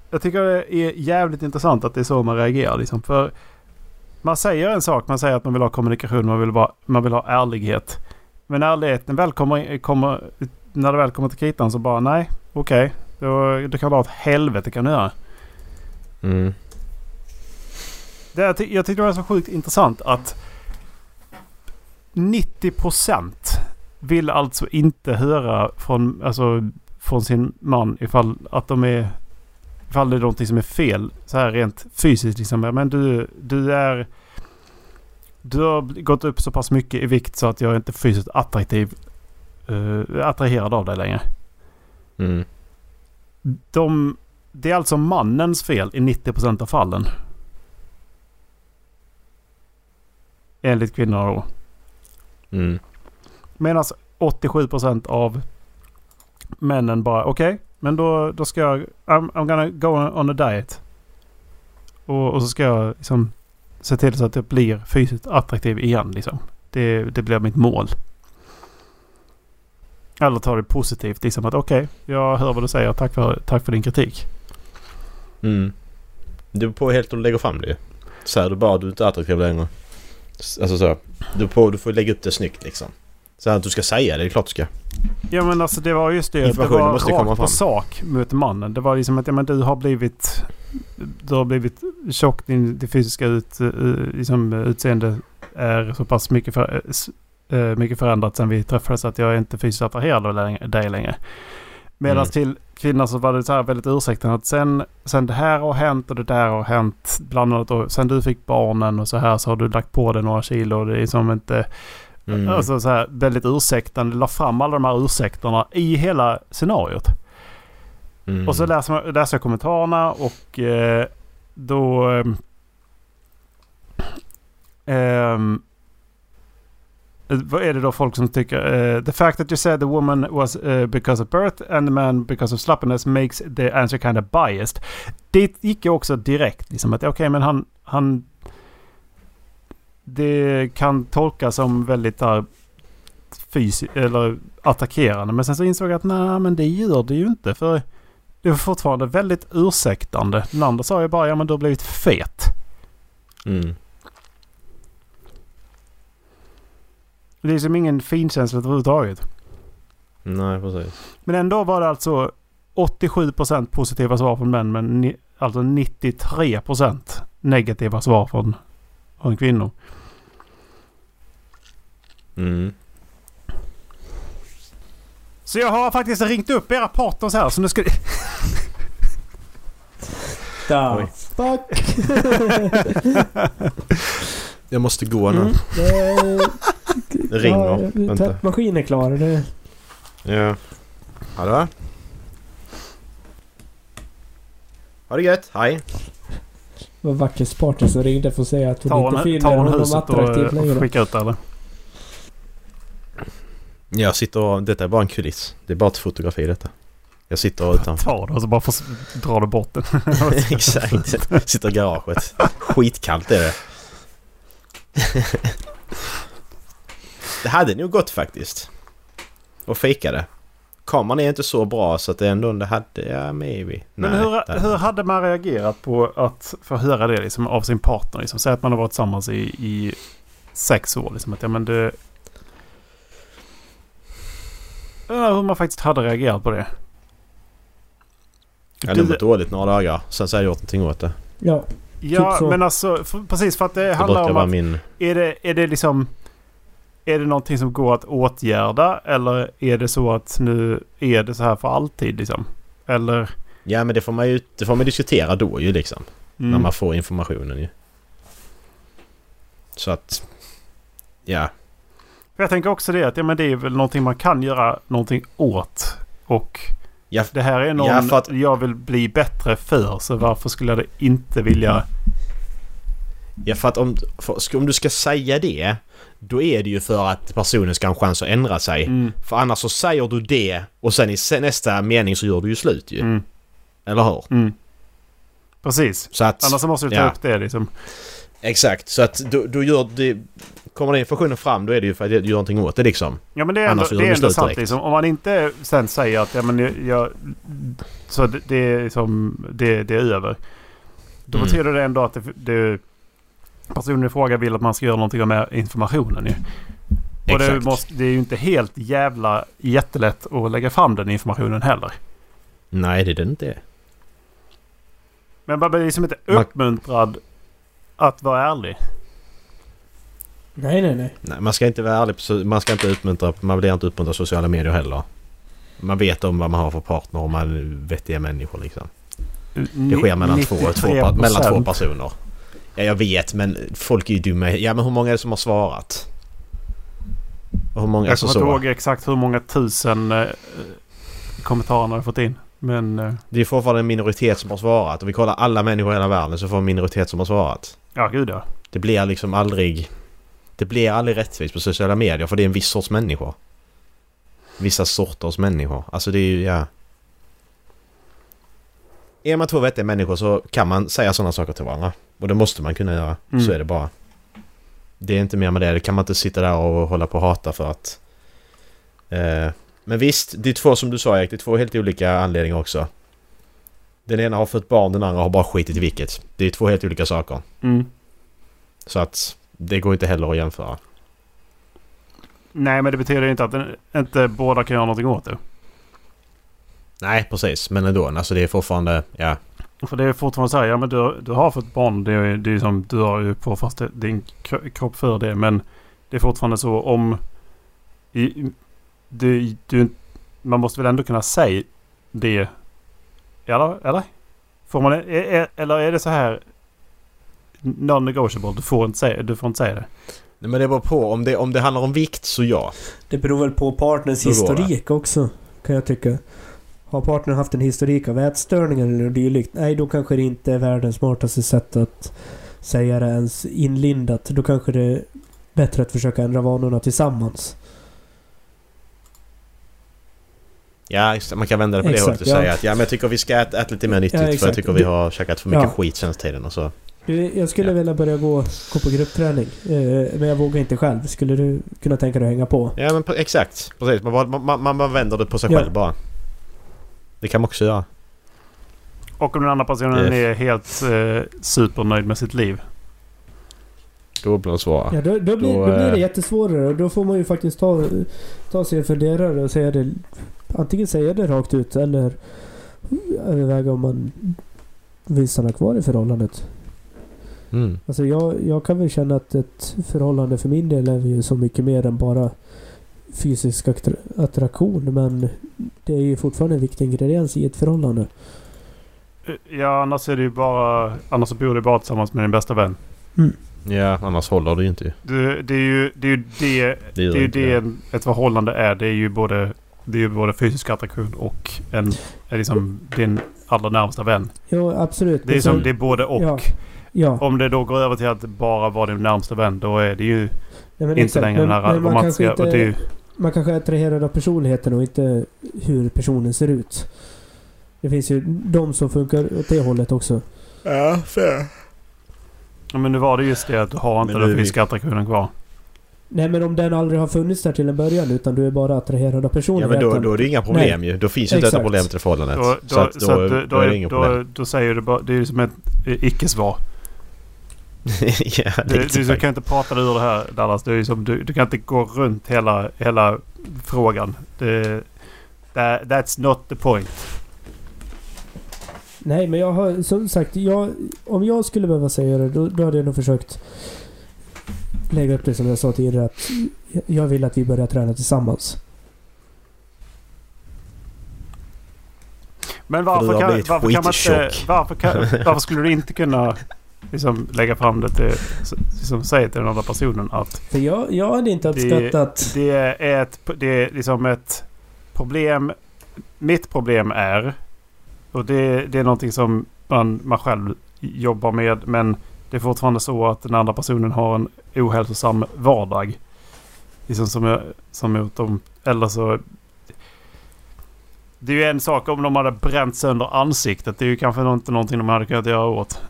Jag tycker det är jävligt intressant att det är så man reagerar. Liksom. För man säger en sak. Man säger att man vill ha kommunikation. Man vill, bara, man vill ha ärlighet. Men ärligheten väl kommer, kommer, när det väl kommer till kritan så bara nej. Okej. Okay, du kan dra åt helvete kan du göra. Mm. Det, jag tyckte det var så sjukt intressant att 90% vill alltså inte höra från, alltså, från sin man ifall att de är ifall det är någonting som är fel så här rent fysiskt. Liksom. Men du, du är... Du har gått upp så pass mycket i vikt så att jag är inte fysiskt attraktiv. Uh, attraherad av dig längre. Mm. De, det är alltså mannens fel i 90% av fallen. Enligt kvinnorna då. Mm. Medan 87% av männen bara okej. Okay, men då, då ska jag... I'm, I'm gonna go on a diet. Och, och så ska jag liksom se till så att jag blir fysiskt attraktiv igen. Liksom. Det, det blir mitt mål. Eller ta det positivt. Liksom att okej, okay, jag hör vad du säger. Tack för, tack för din kritik. Mm. Det beror på helt hur du lägger fram det Säger du bara att du inte är attraktiv längre. Alltså så. Du, på, du får lägga upp det snyggt liksom. Så att du ska säga det, det är klart du ska. Ja men alltså det var just det. Det var måste rakt på sak mot mannen. Det var liksom att ja, men du har blivit... Du har blivit tjock. Din, din fysiska ut, liksom, utseende är så pass mycket, för, äh, mycket förändrat sen vi träffades att jag är inte fysiskt attraherad av dig längre. Medan mm. till kvinnor så var det så här väldigt ursäktande att sen, sen det här har hänt och det där har hänt. Bland annat och sen du fick barnen och så här så har du lagt på dig några kilo. Det är som inte... Mm. Alltså så här väldigt ursäktande. La fram alla de här ursäkterna i hela scenariot. Mm. Och så läser, man, läser jag kommentarerna och eh, då... Eh, vad är det då folk som tycker? Uh, the fact that you said the woman was uh, because of birth and the man because of sloppiness makes the answer kind of biased. Det gick ju också direkt. Liksom att okej okay, men han, han det kan tolkas som väldigt där, fysiskt eller attackerande. Men sen så insåg jag att nej men det gör det ju inte. För det var fortfarande väldigt ursäktande. Den andra sa ju bara ja men du har blivit fet. Mm. Det är liksom ingen finkänsla överhuvudtaget. Nej precis. Men ändå var det alltså 87% positiva svar från män men alltså 93% negativa svar från, från kvinnor. Mm. Så jag har faktiskt ringt upp era partners här så nu ska... Da, fuck! jag måste gå nu. Mm, det ringer. Ja, tvättmaskinen är klar. Det... Ja. Hallå? Ha det gött. Hej. Vad vacker Spartan som ringde för att säga att hon inte finner honom attraktiv längre. och skicka ut eller? Jag sitter och... Detta är bara en kuliss. Det är bara ett fotografi detta. Jag sitter utanför. Ta det och så bara drar du bort den. Exakt. Sitter i garaget. Skitkallt är det. det hade nog gått faktiskt. Och fikade. Kameran är inte så bra så att det ändå det hade... Ja, maybe. Men Nej, hur, hur hade man reagerat på att få höra det liksom, av sin partner? Liksom? Säg att man har varit tillsammans i, i sex år. Liksom, att, ja, men det, hur man faktiskt hade reagerat på det. Jag hade mått dåligt några dagar. Sen så har jag gjort någonting åt det. Ja. Ja, typ men alltså för, precis för att det, det handlar om att... Min... Är, det, är det liksom... Är det någonting som går att åtgärda eller är det så att nu är det så här för alltid liksom? Eller? Ja men det får man ju det får man diskutera då ju liksom. Mm. När man får informationen ju. Så att... Ja. Jag tänker också det att ja, men det är väl någonting man kan göra någonting åt. Och ja, det här är någon ja, att, jag vill bli bättre för. Så varför skulle jag inte vilja... Ja, för att om, för, om du ska säga det, då är det ju för att personen ska ha en chans att ändra sig. Mm. För annars så säger du det och sen i nästa mening så gör du ju slut ju. Mm. Eller hur? Mm. Precis. Så att... Annars så måste du ta Ja. upp det liksom. Exakt, så att då, då gör det... Kommer den informationen fram då är det ju för att du gör någonting åt det liksom. Ja men det är ändå, Annars det de är ändå sant liksom. Om man inte sen säger att ja, men jag, jag, så det, det är liksom, det, det är över. Då Mm. betyder det ändå att det, det, personen i fråga vill att man ska göra någonting med informationen ju. Och det, måste, det är ju inte helt jävla jättelätt att lägga fram den informationen heller. Nej, det är det inte. Men man blir liksom inte Man- uppmuntrad att vara ärlig. Nej, nej, nej. Nej, man ska inte vara ärlig. på Man ska inte uppmuntra... Man blir inte uppmuntrad av sociala medier heller. Man vet om vad man har för partner och man är vettiga människor liksom. Det sker mellan två, två, mellan två personer. Ja, jag vet men folk är ju dumma. Ja, men hur många är det som har svarat? Och hur många... Jag kommer inte ihåg exakt hur många tusen eh, kommentarer har fått in. Men eh, Det är fortfarande en minoritet som har svarat. Om vi kollar alla människor i hela världen så får en minoritet som har svarat. ja, gud ja. Det blir liksom aldrig... Det blir aldrig rättvist på sociala medier för det är en viss sorts människor. Vissa sorters människor. Alltså det är ju, ja... Är man två vettiga människor så kan man säga sådana saker till varandra. Och det måste man kunna göra. Mm. Så är det bara. Det är inte mer med det. Det kan man inte sitta där och hålla på och hata för att... Eh, men visst, det är två som du sa Erik. Det är två helt olika anledningar också. Den ena har fått barn, den andra har bara skitit i vilket. Det är två helt olika saker. Mm. Så att det går inte heller att jämföra. Nej, men det betyder inte att inte båda kan göra någonting åt det. Nej, precis. Men ändå. Alltså det är fortfarande... Ja. För det är fortfarande så här, ja men du, du har fått barn. Det är, det är som du har ju på fast din kro- kropp för det. Men det är fortfarande så om... I, du, du, man måste väl ändå kunna säga det. Eller? Eller? Får man, är, är, eller är det så här non-negotiable? Du får inte säga, du får inte säga det. Nej, men det beror på. Om det, om det handlar om vikt så ja. Det beror väl på partners det. historik också, kan jag tycka. Har partnern haft en historik av ätstörningar eller dylikt? Nej, då kanske det inte är världens smartaste sätt att säga det ens inlindat. Då kanske det är bättre att försöka ändra vanorna tillsammans. Ja, det. man kan vända det på det Exakt, hållet och ja. säga att ja men jag tycker vi ska äta, äta lite mer nyttigt Ja, för jag tycker vi har käkat för mycket Ja. skit senaste tiden och så. Du, jag skulle Ja. vilja börja gå, gå på gruppträning. Eh, men jag vågar inte själv. Skulle du kunna tänka dig att hänga på? Ja men exakt. Precis. Man, man, man, man vänder det på sig själv bara. Det kan man också göra. Och om den andra personen är helt eh, supernöjd med sitt liv. Då blir det svårare. Ja, då, då, blir, Då, då blir det eh, jättesvårare och då får man ju faktiskt ta, ta sig en funderare och säga det. Antingen säga det rakt ut eller överväga om man vill stanna kvar i förhållandet. Mm. Alltså jag, jag kan väl känna att ett förhållande för min del är ju så mycket mer än bara fysisk attra- attraktion men det är ju fortfarande en viktig ingrediens i ett förhållande. Eh, Ja, annars är det ju bara... Annars bor du bara tillsammans med din bästa vän. Ja, annars håller det ju inte. Det, det är ju det, är ju det, Det det, är ju inte det ett förhållande är. Det är ju både, det är ju både fysisk attraktion och en, är liksom din allra närmsta vän. Jo absolut. Det är, som, sen- det är både och. Ja. Ja. Om det då går över till att bara vara din närmsta vän då är det ju Nej, men inte exakt. längre den här Men- men man romantiska... kanske inte- Man kanske är attraherad av personligheten och inte hur personen ser ut. Det finns ju de som funkar åt det hållet också. Ja, fair. ja, men nu var det just det att du har inte Men den fysiska attraktionen kvar. Nej men om den aldrig har funnits där till en början utan du är bara attraherad av Ja personligheten. men då, då är det inga problem ju. Då finns ju inte detta problemet i förhållandet. Då, då, så att då, så att, då, då, är det inga då, problem. då säger du bara... Det är ju som ett icke-svar. ja, Du, du, du kan inte prata dig ur det här Dallas. Ju som, du, du kan inte gå runt hela, hela frågan. Det, that, that's not the point. Nej men jag har som sagt, jag, om jag skulle behöva säga det då, då hade jag nog försökt lägga upp det som jag sa tidigare att jag vill att vi börjar träna tillsammans. Men För du varför kan, varför kan man inte... Varför, kan, varför skulle du inte kunna liksom, lägga fram det till... Liksom, säga till den andra personen att För jag, jag hade inte uppskattat... det är ett, det är liksom ett problem. Mitt problem är... Och det, det är någonting som man, man själv jobbar med. Men det är fortfarande så att den andra personen har en ohälsosam vardag. Liksom som, jag- som mot dem. Eller så... Det är ju en sak om de hade bränt sönder ansiktet. Det är ju kanske inte någonting de hade kunnat göra åt.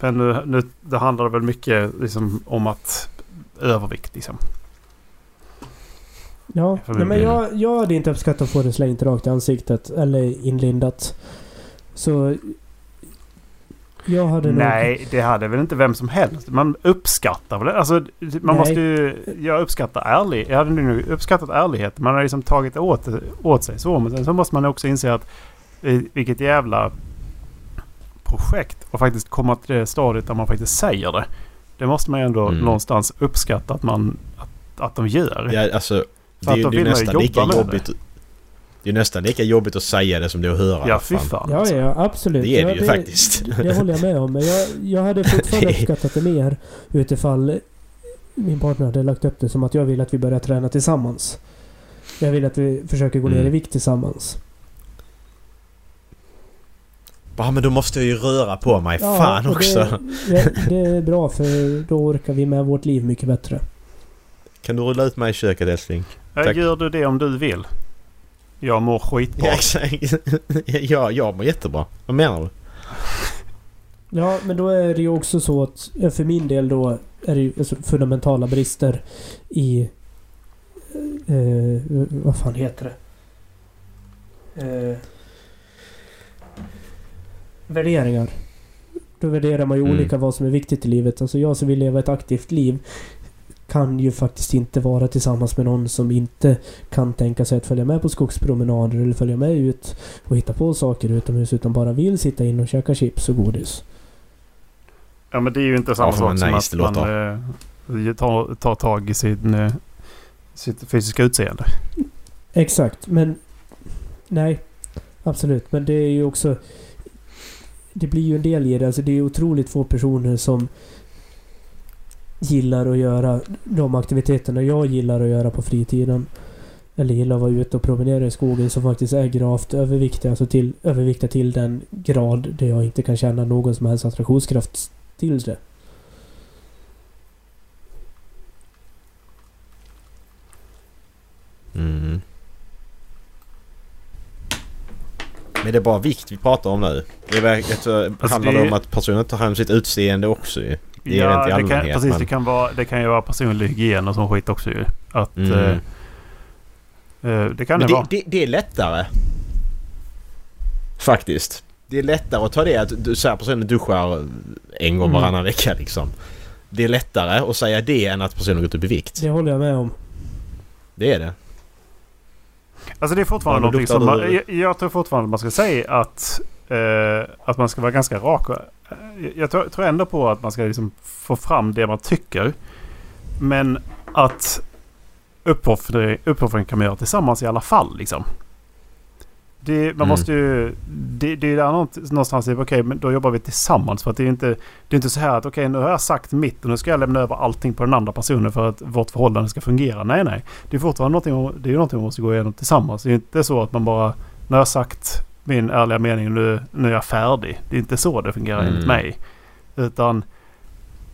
Men nu, nu det handlar väl mycket liksom om att övervikt liksom. Ja, nej, men jag, jag hade inte uppskattat att få det slängt rakt i ansiktet eller inlindat. Så... Jag hade nog... Nej, det hade väl inte vem som helst. Man uppskattar väl Alltså, man Nej. måste ju... Jag uppskattar ärlig, Jag hade nu uppskattat ärlighet. Man har liksom tagit åt, åt sig så. Men sen så måste man också inse att eh, vilket jävla projekt. Och faktiskt komma till det stadiet där man faktiskt säger det. Det måste man ju ändå Mm. någonstans uppskatta att man... Att, att de gör. Ja, alltså, det att är då det är nästan lika jobbigt. Det är nästan lika jobbigt att säga det som det är att höra. Ja, fy fan. Ja, ja, absolut. Det är ja, det ju faktiskt. Det håller jag med om. Men jag, jag hade fortfarande uppskattat det mer utifall min partner hade lagt upp det som att jag vill att vi börjar träna tillsammans. Jag vill att vi försöker gå ner Mm. i vikt tillsammans. Ja, men då måste jag ju röra på mig. Ja, Fan också. Det, det, det är bra för då orkar vi med vårt liv mycket bättre. Kan du rulla ut mig i köket älskling? Ja, tack. Gör du det om du vill? Jag mår skitbra. Ja, exakt. ja, jag mår jättebra. Vad menar du? Ja, men då är det ju också så att för min del då är det ju alltså fundamentala brister i... Eh, vad fan heter det? Eh, värderingar. Då värderar man ju Mm. olika vad som är viktigt i livet. Alltså jag som vill leva ett aktivt liv kan ju faktiskt inte vara tillsammans med någon som inte kan tänka sig att följa med på skogspromenader eller följa med ut och hitta på saker utomhus utan bara vill sitta in och käka chips och godis. Ja men det är ju inte samma Ja, sak som nice att man eh, tar, tar tag i sin, eh, sitt fysiska utseende. Exakt, men... Nej. Absolut, men det är ju också... Det blir ju en del i det. Alltså det är otroligt få personer som gillar att göra de aktiviteterna jag gillar att göra på fritiden. Eller gillar att vara ute och promenera i skogen som faktiskt är gravt överviktiga. Alltså till, överviktiga till den grad där jag inte kan känna någon som helst attraktionskraft till det. Mm. Men det är bara vikt vi pratar om nu. Det är verkligen så handlar det det- om att personen tar hand om sitt utseende också ju. Det är det inte i det kan, allmänhet, precis. men- Det, kan vara, det kan ju vara personlig hygien och sån skit också ju. Att, Mm. eh, eh, det kan Men det, det, vara. det, det är lättare. Faktiskt. Det är lättare att ta det att du säger personen duschar en gång Mm. varannan vecka liksom. Det är lättare att säga det än att personen gått upp i vikt. Det håller jag med om. Det är det. Alltså det är fortfarande Ja, någonting som man, jag, jag tror fortfarande man ska säga att, eh, att man ska vara ganska rak. eh, Jag tror, tror ändå på att man ska liksom få fram det man tycker. Men att uppoffring, uppoffring kan man göra tillsammans i alla fall. Liksom. Det, man Mm. måste ju... Det, det är där någonstans, okej men då jobbar vi tillsammans. För att det är inte, det är inte så här att okej nu har jag sagt mitt och nu ska jag lämna över allting på den andra personen för att vårt förhållande ska fungera. Nej nej. Det är fortfarande någonting, det är någonting man måste gå igenom tillsammans. Det är inte så att man bara... När jag har sagt min ärliga mening nu, nu är jag färdig. Det är inte så det fungerar Mm. enligt mig. Utan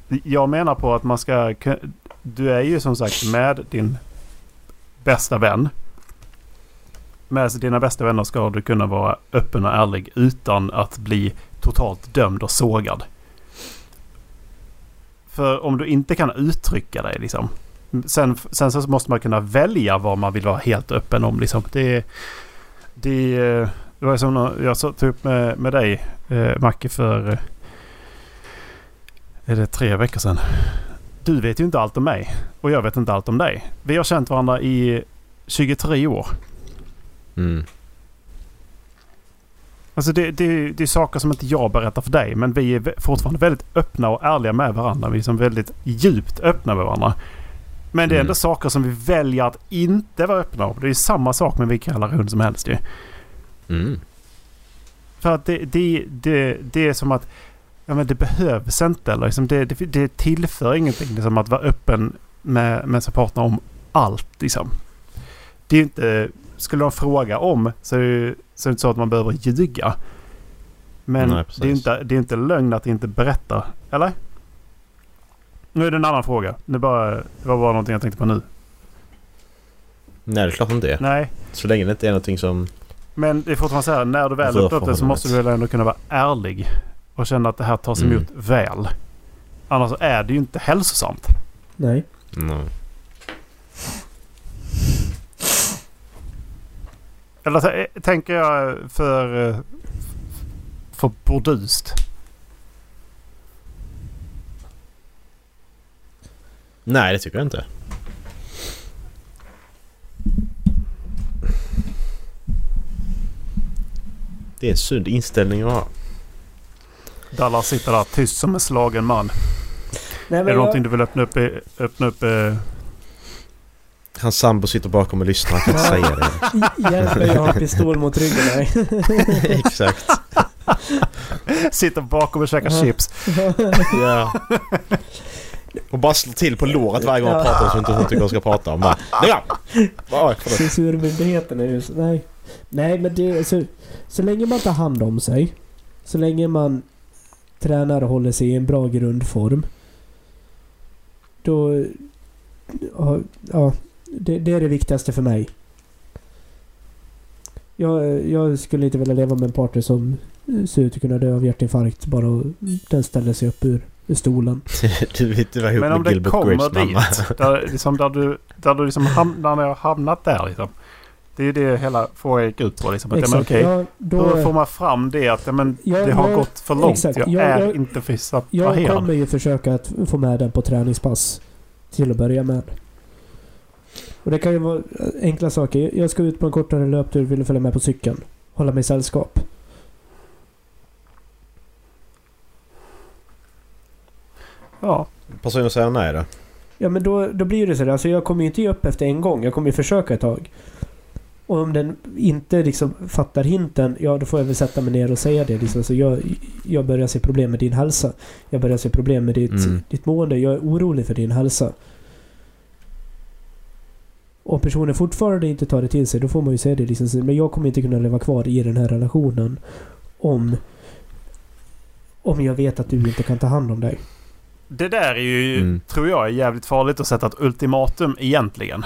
jag menar på att man ska... Du är ju som sagt med din bästa vän. Med dina bästa vänner ska du kunna vara öppen och ärlig utan att bli totalt dömd och sågad. För om du inte kan uttrycka dig liksom. Sen, sen så måste man kunna välja vad man vill vara helt öppen om. Liksom. Det, det, det var som jag tog upp med, med dig eh, Macke för... Eh, är det tre veckor sedan? Du vet ju inte allt om mig. Och jag vet inte allt om dig. Vi har känt varandra i 23 år. Mm. Alltså det, det, det är saker som inte jag berättar för dig. Men vi är fortfarande väldigt öppna och ärliga med varandra. Vi är som väldigt djupt öppna med varandra. Men det är Mm. ändå saker som vi väljer att inte vara öppna om. Det är samma sak med vilken relation som helst ju. Mm. För att det, det, det, det är som att ja, men det behövs inte. Eller liksom det, det, det tillför ingenting liksom att vara öppen med, med sin partner om allt. Liksom. Det är inte... Skulle de fråga om så är det ju så är det inte så att man behöver ljuga. Men Nej, det, är inte, det är inte lögn att inte berätta. Eller? Nu är det en annan fråga. Det, bara, det var bara någonting jag tänkte på nu. Nej, det är klart inte det. Nej, Så länge det inte är någonting som... men det är fortfarande så här. När du väl öppnar upp det så måste du väl ändå kunna vara ärlig. Och känna att det här tas Mm. emot väl. Annars så är det ju inte hälsosamt. Nej. Nej. Eller tänker jag för... eh, För burdust. Nej, det tycker jag inte. Det är en sund inställning att ha. Dallas sitter där tyst som en slagen man. Nej Är det jag, någonting du vill öppna upp? i- Öppna upp eh, Hans sambo sitter bakom och lyssnar. Han kan inte säga det. hjälper jag har pistol mot ryggen. Nej. Exakt. sitter bakom och käkar chips. Ja. Och bara slår till på låret varje gång han Ja. pratar om sånt hon tycker hon ska prata om. Bara, ja. Censurmyndigheten är ju så, nej. Nej men det är så, så länge man tar hand om sig. Så länge man tränar och håller sig i en bra grundform. Då... Ja det, det är det viktigaste för mig. Jag, jag skulle inte vilja leva med en partner som ser ut att kunna dö av hjärtinfarkt bara och den ställer sig upp ur, ur stolen. Du vill inte vara ihop Men om med det Gilbert kommer Grapes mamma. dit. Där, liksom, där du, där du liksom ham, när ni har hamnat där liksom. Det är ju det hela frågan gick ut på. Liksom, att, men, okej, Ja, då, Hur får man fram det att ja, men, Ja, det har jag- gått för långt? exakt. Jag Jag- är jag- inte fysiskt Jag attraherad. kommer ju försöka att få med den på träningspass. Till att börja med. Och det kan ju vara enkla saker. Jag ska ut på en kortare löptur, vill du följa med på cykeln? Hålla mig sällskap. Ja. Personen säger nej då. Ja men då, då blir det så där. Alltså jag kommer ju inte ge upp efter en gång. Jag kommer ju försöka ett tag. Och om den inte liksom fattar hinten, ja då får jag väl sätta mig ner och säga det. Liksom. Så jag, jag börjar se problem med din hälsa. Jag börjar se problem med ditt, Mm. ditt mående. Jag är orolig för din hälsa. Om personen fortfarande inte tar det till sig, då får man ju säga det. Liksom. Men jag kommer inte kunna leva kvar i den här relationen om, om jag vet att du inte kan ta hand om dig. Det där är ju, Mm. tror jag, är jävligt farligt att sätta ett ultimatum egentligen.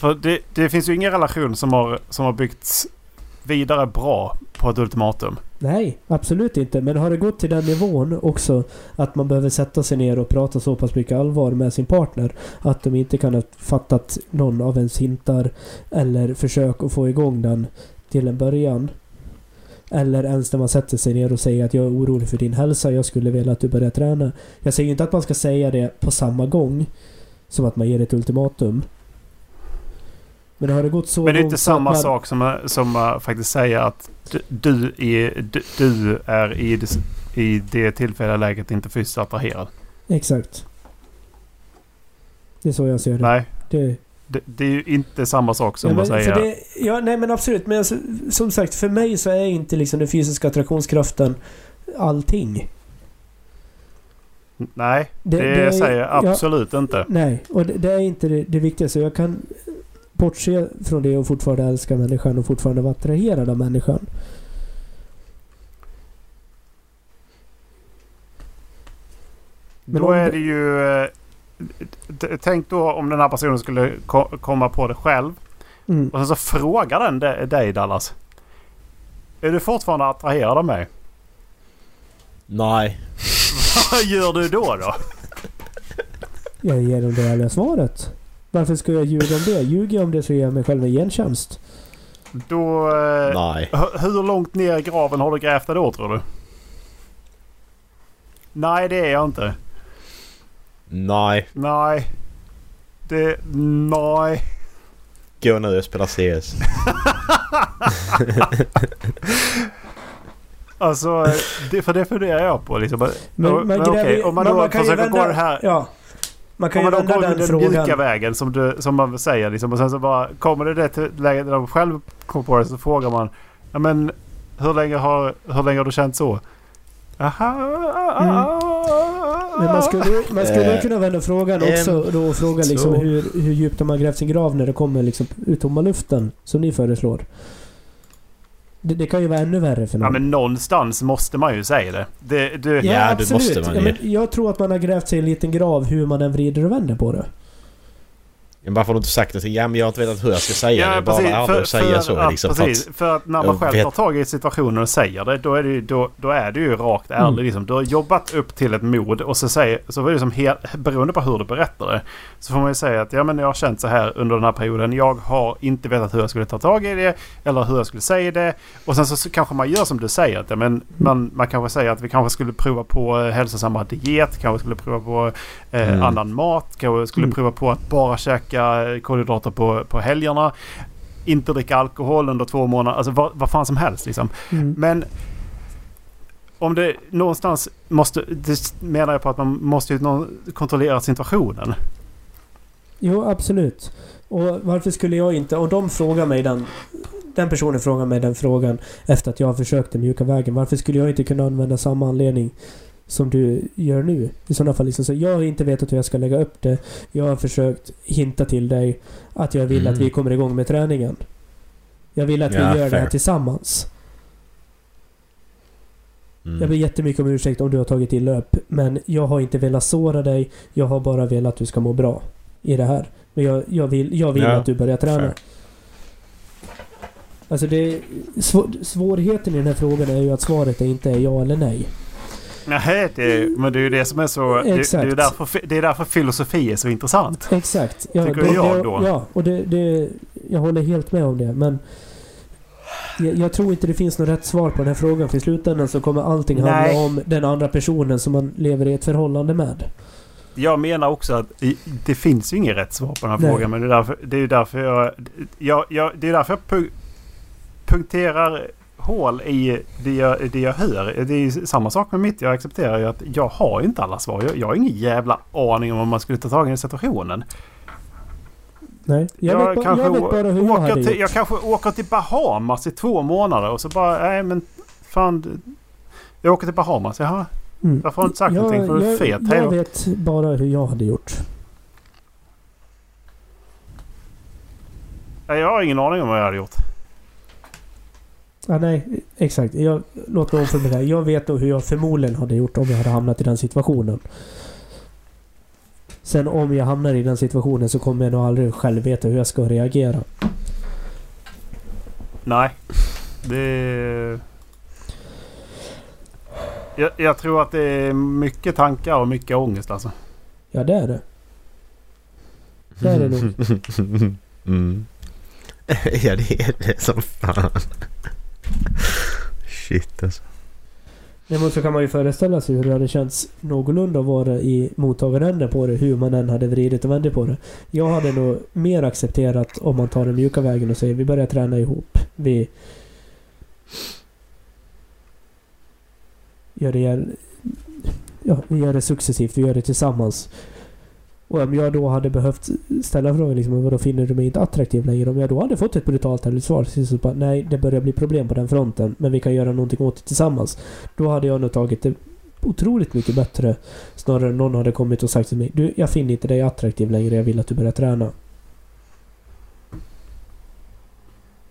För det, det finns ju ingen relation som har, som har byggts vidare bra på ett ultimatum. Nej, absolut inte. Men har det gått till den nivån också att man behöver sätta sig ner och prata så pass mycket allvar med sin partner att de inte kan ha fattat någon av ens hintar eller försök att få igång den till en början. Eller ens när man sätter sig ner och säger att jag är orolig för din hälsa, jag skulle vilja att du börjar träna. Jag säger inte att man ska säga det på samma gång som att man ger ett ultimatum. Men har det gått så Men det är inte samma man- sak som, som att faktiskt säga att du, är, du, du är i det, i det tillfälliga läget inte fysiskt attraherad. Exakt. Det är så jag ser det. Nej, det det, det är ju inte samma sak som nej, att säga... det, ja, nej men absolut. Men alltså, som sagt, för mig så är inte liksom den fysiska attraktionskraften allting. Nej, det, Det- det säger jag ja. absolut inte. Nej, och det, det är inte det, det viktigaste. Jag kan bortse från det och fortfarande älska människan och fortfarande vara attraherad av människan. Men då är det- ju... eh, Tänk då om den här personen skulle ko- komma på det själv. Mm. Och sen så frågar den de- dig Dallas. Är du fortfarande attraherad av mig? Nej. Vad gör du då då? Jag ger dem det ärliga svaret. Varför ska jag ljuga om det? Ljuger jag om det så ger jag mig själv en gentjänst. Då... eh, Nej. hu- Hur långt ner i graven har du grävt dig då tror du? Nej det är jag inte. Nej. Nej. Det... Nej. Gå nu och spela CS. Alltså, det, för det funderar jag på liksom. Men, men, man okej, gräver- om man då man försöker gå det här... Ja. Man kan ju man vända går den den mjuka frågan. vägen som, du, som man säger liksom, och sen så bara kommer det till läget där de själv kommer på det så frågar man ja, men hur länge har, hur länge har du känt så? Aha, Men man skulle, man skulle Eh, kunna vända frågan också då och fråga liksom hur, hur djupt de har grävt sin grav när det kommer liksom ur tomma luften. Som ni föreslår. Det, det kan ju vara ännu värre för någon. Ja men någonstans måste man ju säga det. det, det Ja, det måste man ja, ju. men jag tror att man har grävt sig i en liten grav hur man än vrider och vänder på det. Men varför har du inte sagt det. Ja men jag har inte vetat hur jag ska säga det. Ja, Bara precis. ärlig och säga så ja, liksom. För precis. att, För att när man själv vet- tar tag i situationen och säger det, då är det ju, då, då är det ju rakt ärlig. Mm. Liksom. Du har jobbat upp till ett mod och så säger, så var det liksom helt, beroende på hur du berättar det. Så får man ju säga att ja, men jag har känt så här under den här perioden. Jag har inte vetat hur jag skulle ta tag i det eller hur jag skulle säga det. Och sen så, så kanske man gör som du säger. Att, ja, men man, man kanske säger att vi kanske skulle prova på eh, hälsosamma diet. Kanske skulle prova på eh, Mm. annan mat. Kanske skulle Mm. prova på att bara käka eh, kolhydrater på, på helgerna. Inte dricka alkohol under två månader. Alltså vad, vad fan som helst liksom. Mm. Men om det någonstans måste... Det menar jag på att man måste ju kontrollera situationen. Jo, absolut. Och varför skulle jag inte... Och de frågar mig den... Den personen frågar mig den frågan efter att jag har försökt den mjuka vägen. Varför skulle jag inte kunna använda samma anledning som du gör nu? I sådana fall liksom så jag har inte vetat hur jag ska lägga upp det. Jag har försökt hinta till dig att jag vill Mm. att vi kommer igång med träningen. Jag vill att Ja, vi gör det här fair. tillsammans. mm. Jag ber jättemycket om ursäkt om du har tagit illa upp. Men jag har inte velat såra dig. Jag har bara velat att du ska må bra i det här. Men jag, jag vill, jag vill Ja, att du börjar träna. fair. Alltså det... Svår, svårigheten i den här frågan är ju att svaret är inte är ja eller nej. Nej, det, men det är ju det som är så... Det, det, är Exakt. därför, det är därför filosofi är så intressant. Exakt. Ja, Tycker det, jag då. Ja, och det, det... Jag håller helt med om det. Men... Jag, jag tror inte det finns något rätt svar på den här frågan. För i slutändan så kommer allting handla Nej. om den andra personen som man lever i ett förhållande med. Jag menar också att det finns ju inget rätt svar på den här Nej. frågan. Men det är, därför, det är ju därför jag, jag, jag... Det är därför jag pu- punkterar hål i det jag, det jag hör. Det är samma sak med mitt. Jag accepterar ju att jag har inte alla svar. Jag, jag har ingen jävla aning om om man skulle ta tag i den situationen. Nej. Jag, vet, bara, jag vet bara hur jag hade till. Jag kanske åker till Bahamas i två månader och så bara, nej men fan. Jag åker till Bahamas, jaha. Mm. Varför har du inte sagt någonting? För du är jag, fet. Jag då. vet bara hur jag hade gjort. Nej, Jag har ingen aning om vad jag hade gjort. Ja, nej, exakt. Jag, låt mig omformulera. Jag vet nog hur jag förmodligen hade gjort om jag hade hamnat i den situationen. Sen om jag hamnar i den situationen så kommer jag nog aldrig själv veta hur jag ska reagera. Nej. Det... Jag, jag tror att det är mycket tankar och mycket ångest alltså. Ja, det är det. Det är det nog. Mm. ja det är det som fan. Shit alltså. Däremot så kan man ju föreställa sig hur det hade känts någorlunda att vara i mottagaränden på det, hur man än hade vridit och vänt på det. Jag hade nog mer accepterat om man tar den mjuka vägen och säger vi börjar träna ihop. Vi gör det, ja, vi gör det successivt, vi gör det tillsammans. Och om jag då hade behövt ställa frågan liksom, vadå finner du mig inte attraktiv längre? Om jag då hade fått ett brutalt ärligt svar, så bara, nej det börjar bli problem på den fronten, men vi kan göra någonting åt det tillsammans. Då hade jag nog tagit det otroligt mycket bättre. Snarare än någon hade kommit och sagt till mig, du jag finner inte dig attraktiv längre, jag vill att du börjar träna.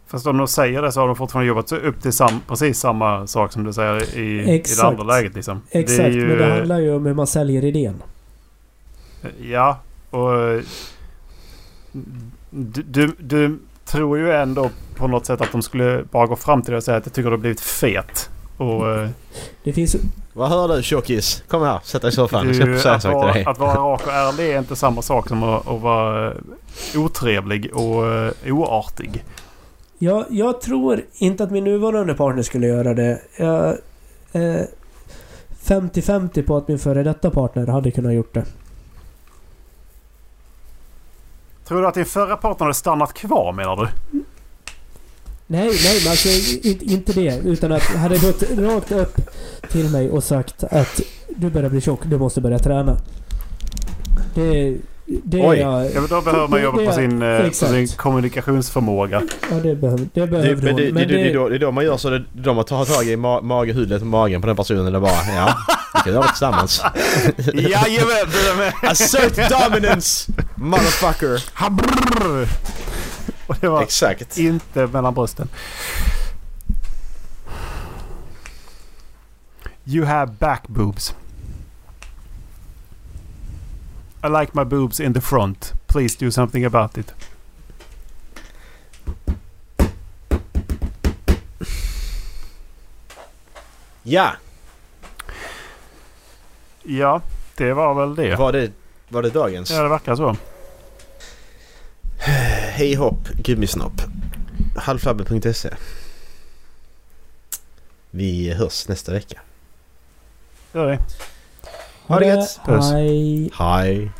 Fast om de säger det så har de fortfarande jobbat upp till sam, precis samma sak som du säger i, i det andra läget liksom. Exakt, det är ju, men det handlar ju om hur man säljer idén. Ja, och... Du, du, du tror ju ändå på något sätt att de skulle bara gå fram till dig och säga att jag tycker du har blivit fet. Och... eh, Det finns... Vad hör du tjockis? Kom här, sätt dig i soffan. Jag du, ska säga att, sak till vara, dig. att vara rak och ärlig är inte samma sak som att, att vara eh, otrevlig och eh, oartig. Jag, jag tror inte att min nuvarande partner skulle göra det. Jag är 50-50 på att min före detta partner hade kunnat gjort det. Tror du att din förra partner hade stannat kvar menar du? Nej, nej, men alltså inte, det. Utan att hade gått rakt upp till mig och sagt att du börjar bli tjock, du måste börja träna. Det... Det Oj, jag, då behöver man jobba det, på, sin, eh, på, sin, kommunikationsförmåga. Ja, det behöver, det behöver det, hon. Det, det, det, är då man gör så. Det är då man tar tag i ma mage, huvudet och magen på den personen och bara ja, vi kan göra det tillsammans. Jajamän! Assert dominance! Motherfucker! Och det var Exakt. inte mellan brösten. You have back boobs. I like my boobs in the front. Please do something about it. Ja! Ja, det var väl det. Var det, var det dagens? Ja, det verkar så. Hej hopp gummisnopp. Halvflabbe.se Vi hörs nästa vecka. Gör det. Ha det gött. Puss. Hej. Hej!